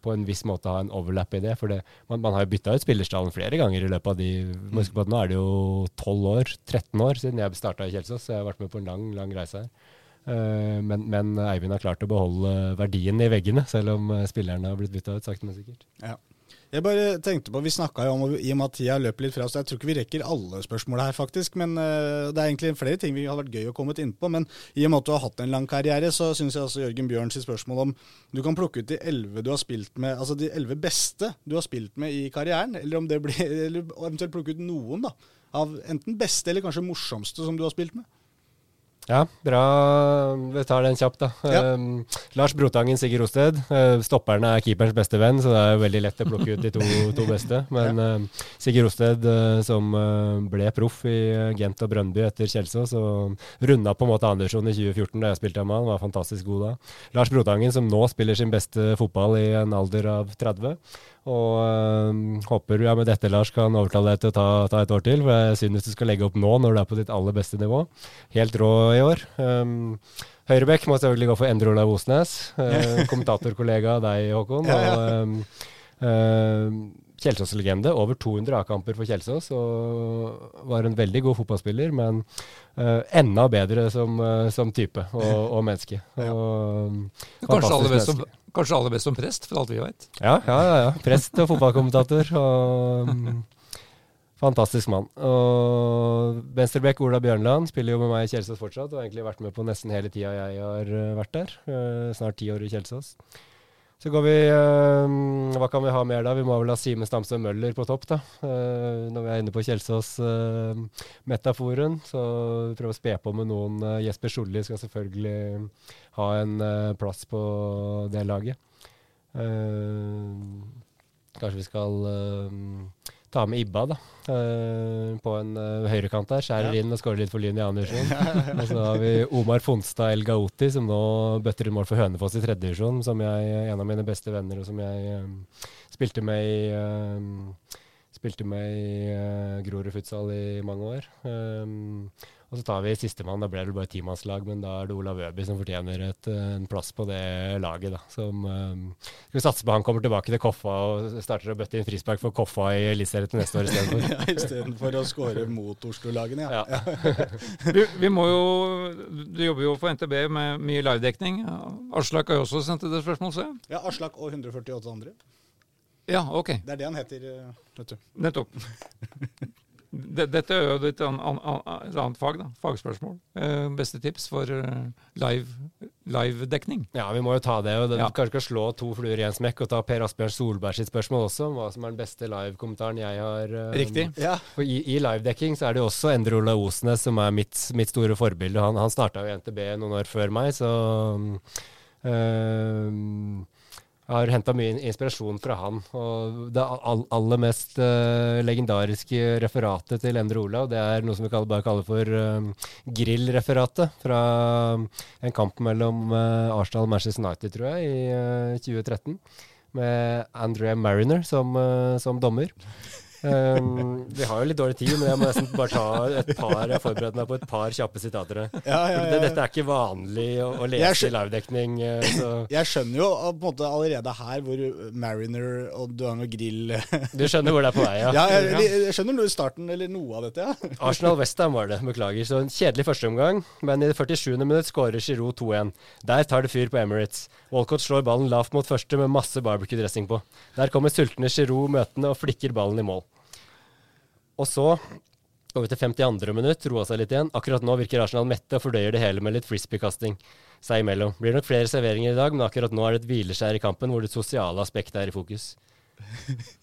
på en viss måte ha en overlap i det. For det, man, man, har jo bytta ut spillerstallen flere ganger i løpet av de. Husk på at nå er det jo 12 år, 13 år siden jeg starta i Kjelsås, så jeg har vært med på en lang, lang reise her. Eh, men, men, Eivind har klart å beholde verdien i veggene, selv om eh, spillerne har blitt bytta ut sakte, men sikkert. Ja. Jeg bare tenkte på, Vi snakka jo om i og med at tida løper litt fra oss, jeg tror ikke vi rekker alle spørsmåla her, faktisk. men uh, Det er egentlig flere ting vi har vært gøy å komme inn på. Men i og med at du har hatt en lang karriere, så syns jeg altså Jørgen Bjørns spørsmål om du kan plukke ut de elleve du har spilt med, altså de elleve beste du har spilt med i karrieren, eller om det blir, eller eventuelt plukke ut noen da, av enten beste eller kanskje morsomste som du har spilt med. Ja, bra. Vi tar den kjapt, da. Ja. Um, Lars Brotangen, Sigurd Rosted. Uh, stopperne er keeperens beste venn, så det er veldig lett å plukke ut de to, to beste. Men ja. uh, Sigurd Rosted, uh, som ble proff i Gent og Brøndby etter Kjelsås, og runda på en måte Andersson i 2014 da jeg spilte med han, var fantastisk god da. Lars Brotangen, som nå spiller sin beste fotball i en alder av 30. Og øh, håper ja, med dette Lars kan overtale deg til å ta, ta, et år til. For jeg synes du skal legge opp nå når du er på ditt aller beste nivå. Helt rå i år. Um, Høyrebekk må selvfølgelig gå for Endre Olav Osnes. Uh, kommentatorkollega av deg, Håkon. Og um, uh, Kjelsås-legende. Over 200 A-kamper for Kjelsås. Og var en veldig god fotballspiller, men uh, enda bedre som, uh, som type og, og menneske. Og, Kanskje aller best som Kanskje aller best som prest, for alt vi vet. Ja, ja, ja. ja. Prest og fotballkommentator. og um, Fantastisk mann. Og Venstrebekk Ola Bjørnland spiller jo med meg i Kjelsås fortsatt, og har egentlig vært med på nesten hele tida jeg har uh, vært der. Snart ti år i Kjelsås. Så går vi øh, Hva kan vi ha mer da? Vi må vel ha Simen Stamsø Møller på topp, da. Uh, når vi er inne på Kjelsås-metaforen. Uh, så prøve å spe på med noen. Jesper Solli skal selvfølgelig ha en plass på det laget. kanskje vi skal ta med Ibba da, uh, på en uh, høyrekant der. Skjærer ja. inn og skårer litt for Linni Andersen. og så har vi Omar Fonstad El Gauti, som nå bøtter inn mål for Hønefoss i tredjedivisjon. Som jeg, en av mine beste venner, og som jeg um, spilte med i um, Spilte med i uh, Grorud futsal i mange år. Um, og så tar vi sistemann. Da ble det bare timannslag, men da er det Olav Øby som fortjener et, eh, en plass på det laget. da. Som, um, vi satser på han kommer tilbake til Koffa og starter å bøtte inn frispark for Koffa i Eliteserien til neste år istedenfor. ja, istedenfor å skåre mot Oslo-lagene, ja. ja. vi, vi, må jo, Du jobber jo for NTB med mye livedekning. Aslak har jo også sendt et spørsmål, ser jeg. Ja, Aslak og 148 andre. Ja, ok. Det er det han heter, eh, vet du. Nettopp. Dette er jo et annet fag, da. Fagspørsmål. Eh, beste tips for live-dekning? ja, vi må jo ta det. og det, ja. Kanskje skal slå to fluer i en smekk og ta Per Asbjørn Solberg sitt spørsmål også, om hva som er den beste live-kommentaren jeg har. Uh, Riktig. Ja. For I, i live-dekking så er det jo også Endre Ola Osnes som er mitt, mitt store forbilde. Han, han starta jo NTB noen år før meg, så um, har henta mye inspirasjon fra han. Og det aller mest uh, legendariske referatet til Endre Olav, det er noe som vi bare kaller for uh, grillreferatet. Fra en kamp mellom uh, Arsenal og Manchester United, tror jeg, i 2013. Med Andrea Mariner som, som dommer. Um, vi har jo litt dårlig tid, men jeg må nesten bare ta et par Jeg har forberedt meg på et par kjappe sitater. Ja, ja, ja, Det-. Dette er ikke vanlig å, å lese i livedekning. eh, Så Jeg skjønner jo på en måte allerede her hvor Mariner og Duano Grill du skjønner hvor det er på vei, ja. Ja, jeg, jeg skjønner noe i starten, eller noe av dette, ja. Arsenal-Westham var det, beklager. Så en kjedelig førsteomgang, men i det 47. minutt skårer Giroud 2-1. Der tar det fyr på Emirates. Walcott slår ballen lavt mot første med masse barbecue-dressing på. Der kommer sultne Giroud møtende og flikker ballen i mål. Og så går vi til 52. minutt, roa seg litt igjen. Akkurat nå virker Arsenal mette og fordøyer det hele med litt frisbee-kasting seg imellom. Blir nok flere serveringer i dag, men akkurat nå er det et hvileskjær i kampen hvor det sosiale aspektet er i fokus.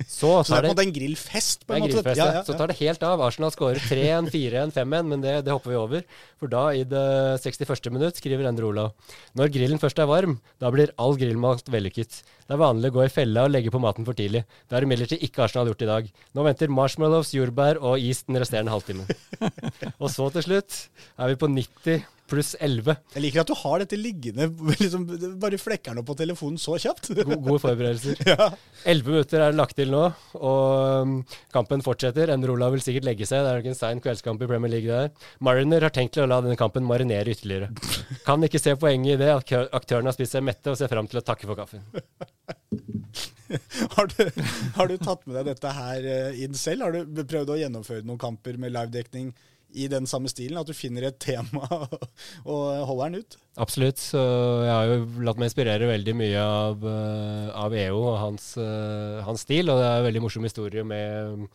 Så Så det er på en det måte en grillfest, på en måte. grillfest, Ja, ja. ja, Så tar det helt av. Arsenal skårer 3-1, 4-1, 5-1, men det, det hopper vi over. For da, i det 61. minutt, skriver Endre Olav Når grillen først er varm, da blir all grillmat vellykket. Det er vanlig å gå i fella og legge på maten for tidlig. Det har imidlertid ikke Arsenal gjort i dag. Nå venter marshmallows, jordbær og is den resterende halvtimen. og så til slutt er vi på 90 pluss 11. Jeg liker at du har dette liggende, liksom, bare flekker den opp på telefonen så kjapt. Gode, gode forberedelser. Elleve minutter er det lagt til nå, og um, kampen fortsetter. Endre Olav vil sikkert legge seg. Det er nok en sein kveldskamp i Premier League der. Mariner har tenkt til å la denne kampen marinere ytterligere. Kan ikke se poenget i det at aktørene har spist seg mette og ser fram til å takke for kaffen. Har du, har du tatt med deg dette her eh, inn selv? Har du prøvd å gjennomføre noen kamper med livedekning i den samme stilen? At du finner et tema og holder den ut? Absolutt. Så jeg har jo latt meg inspirere veldig mye av, eh, av EO og hans, eh, hans stil. Og det er en veldig morsom historie med,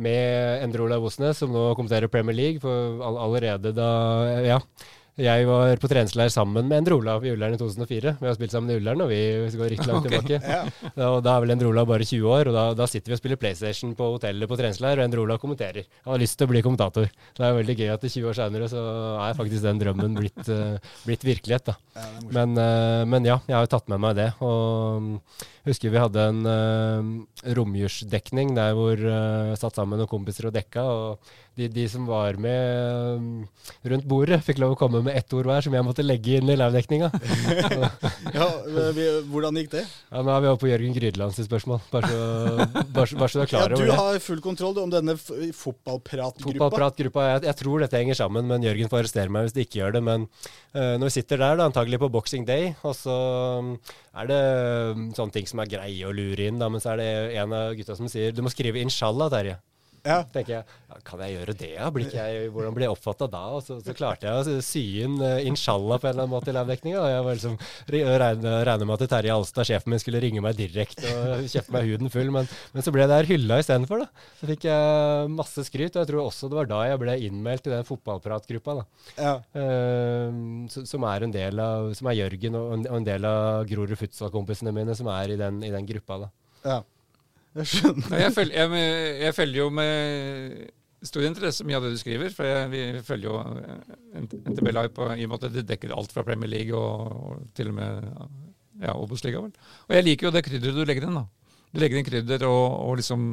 med Endre Olav Osnes, som nå kommenterer Premier League. For all, allerede da Ja. Jeg var på treningsleir sammen med Endre Olav i Ullern i 2004. Vi har spilt sammen i Ullern, og vi går riktig langt okay. tilbake. Ja. Og da er vel Endre Olav bare 20 år, og da, da sitter vi og spiller PlayStation på hotellet på treningsleir, og Endre Olav kommenterer. Han har lyst til å bli kommentator. Det er veldig gøy at 20 år seinere så er faktisk den drømmen blitt, uh, blitt virkelighet. da. Ja. Men, uh, men ja, jeg har jo tatt med meg det. Og husker vi hadde en uh, romjulsdekning der hvor uh, satt sammen noen kompiser og dekka. og de, de som var med rundt bordet, fikk lov å komme med ett ord hver som jeg måtte legge inn i livedekninga. Ja, vi, hvordan gikk det? Ja, nå er vi oppe på Jørgen Grydland sitt spørsmål, bare så, bare, bare så du er klar ja, over det. har full kontroll om denne fotballpratgruppa. Fotballpratgruppa, jeg, jeg tror dette henger sammen, men Jørgen får arrestere meg hvis det ikke gjør det. Men uh, når vi sitter der, da, antagelig på Boxing Day, og så mm, er det mm, sånne ting som er greie å lure inn, da, men så er det en av gutta som sier du må skrive 'inshallah', Terje. Ja. tenker jeg, ja, Kan jeg gjøre det? Ja? Blir jeg, hvordan blir jeg oppfatta da? Og så, så klarte jeg å sy inn uh, 'inshallah' på en eller annen måte i livedekninga. Jeg var liksom, regna regna med at Terje Alstad, sjefen min, skulle ringe meg direkte og kjefte meg huden full, men, men så ble jeg der hylla istedenfor. Så fikk jeg masse skryt, og jeg tror også det var da jeg ble innmeldt i den fotballpratgruppa. da. Ja. uh, som er en del av, som er Jørgen og en, og en del av Grorud futsal-kompisene mine som er i den, i den gruppa. da. ja. Jeg skjønner. Jeg følger, jeg, jeg følger jo med stor interesse mye av det du skriver. For jeg, vi følger jo eh, NTB Live på, i og det dekker alt fra Premier League og, og til og med ja, Obos-liga. Og jeg liker jo det krydderet du legger inn. da. Du legger inn krydder og, og liksom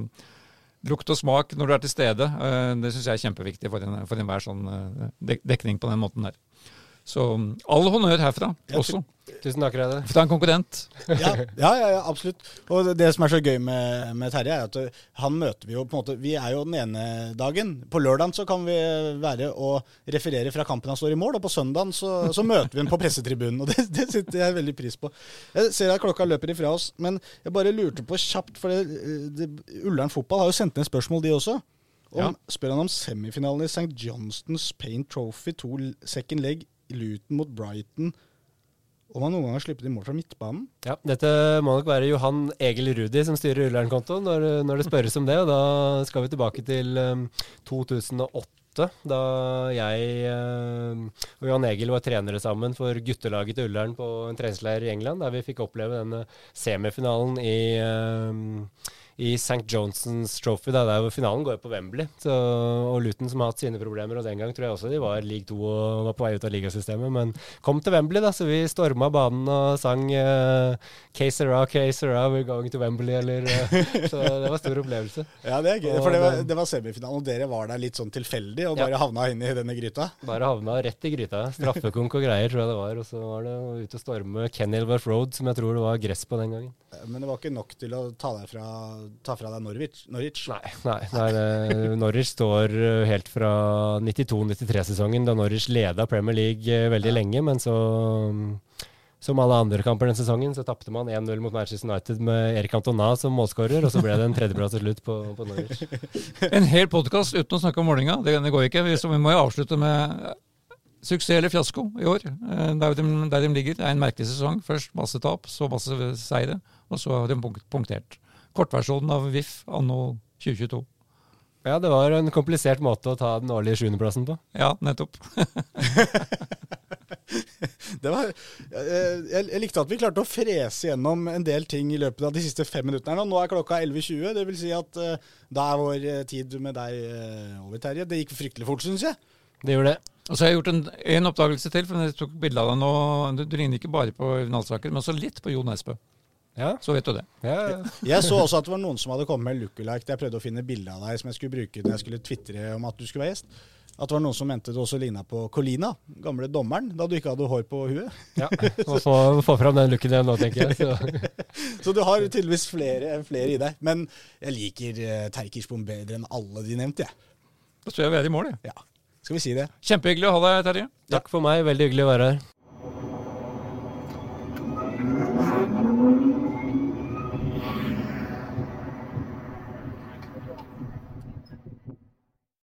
lukt og smak når du er til stede. Eh, Det syns jeg er kjempeviktig for, en, enhver sånn eh, dek dekning på den måten der. Så all honnør herfra ja, også. Tusen takk, Reide. For det er en konkurrent. Ja, ja, ja, absolutt. Og det, som er så gøy med, med Terje, er at uh, han møter vi jo på en måte Vi er jo den ene dagen. På lørdagen så kan vi være og referere fra kampen han står i mål, og på søndagen så, så møter vi ham på pressetribunen. Og det, det setter jeg veldig pris på. Jeg ser at klokka løper ifra oss, men jeg bare lurte på kjapt, for det, det, Ullern Fotball har jo sendt inn spørsmål, de også. Om, Ja. Spør han om semifinalen i St. Johnstons Paint Trophy, to second leg, Luton mot Brighton. Om han noen gang har sluppet i mål fra midtbanen? Ja, Dette må nok være Johan Egil Rudi som styrer Ullern-kontoen når, når det spørres om det. og Da skal vi tilbake til um, 2008, da jeg um, og Johan Egil var trenere sammen for guttelaget til Ullern på en treningsleir i England, der vi fikk oppleve denne semifinalen i um, i St. Johnsons Trophy, da, der hvor finalen går på Wembley. Så, og Luton som har hatt sine problemer, og den gang tror jeg også de var league 2 og var på vei ut av ligasystemet, men kom til Wembley, da, så vi storma banen og sang uh, K Sera, K Sera, we're going to Wembley, eller uh, Så det var stor opplevelse. Ja, det er gøy. Og For det var, det var semifinalen, og dere var der litt sånn tilfeldig og Ja. bare havna inn i denne gryta? Bare havna rett i gryta. Straffekonk og greier, tror jeg det var. Og så var det ut og storme Kenilworth Road, som jeg tror det var gress på den gangen. Men det var ikke nok til å ta deg fra ta fra deg Norwich. Norwich. Nei, nei, nei det- Norwich står eh, helt fra 92-93-sesongen, da Norwich leda Premier League veldig veldig lenge. Men så, mm, som alle andre kamper den sesongen, så tapte man 1-0 mot Manchester United med Erik Antona som målskårer, og så ble det en tredjeplass til slutt på, på Norwich. En hel podkast uten å snakke om målinga, det, det går ikke. Vi, så vi må jo avslutte med eh, suksess eller fiasko i år. Eh, Der de, der de ligger. Det er en merkelig sesong. Først masse tap, så masse seire, og så har de punktert. Kortversjonen av VIF anno 2022. Ja, det var en komplisert måte å ta den årlige sjuendeplassen på. Ja, nettopp. Det var, jeg, jeg, likte at vi klarte å frese gjennom en del ting i løpet av de siste fem minuttene. nå. Er klokka 11.20. Det vil si at eh, da er vår eh, tid med deg eh, over, Terje. Det gikk fryktelig fort, syns jeg. Det gjorde det. Og så har jeg gjort en, en oppdagelse til, for jeg tok bilde av deg nå. Du, du ligner ikke bare på Nalsaker, men også litt på Jo Nesbø. Ja, Så vet du det. ja, ja. Jeg så også at det var noen som hadde kommet med lookalike. Jeg prøvde å finne bilde av deg som jeg skulle bruke når jeg skulle tvitre om at du skulle være gjest. At det var noen som mente du også ligna på Colina, gamle dommeren, da du ikke hadde hår på huet. ja. Må få, få fram den looken igjen nå, tenker jeg. Så. Så du har tydeligvis flere, flere i deg. Men jeg liker uh, Terkirsbom bedre enn alle de nevnte, jeg. Da tror jeg vi er i mål, jeg. Ja. Skal vi si det? Kjempehyggelig å ha deg, Terje. Takk for meg, veldig hyggelig å være her.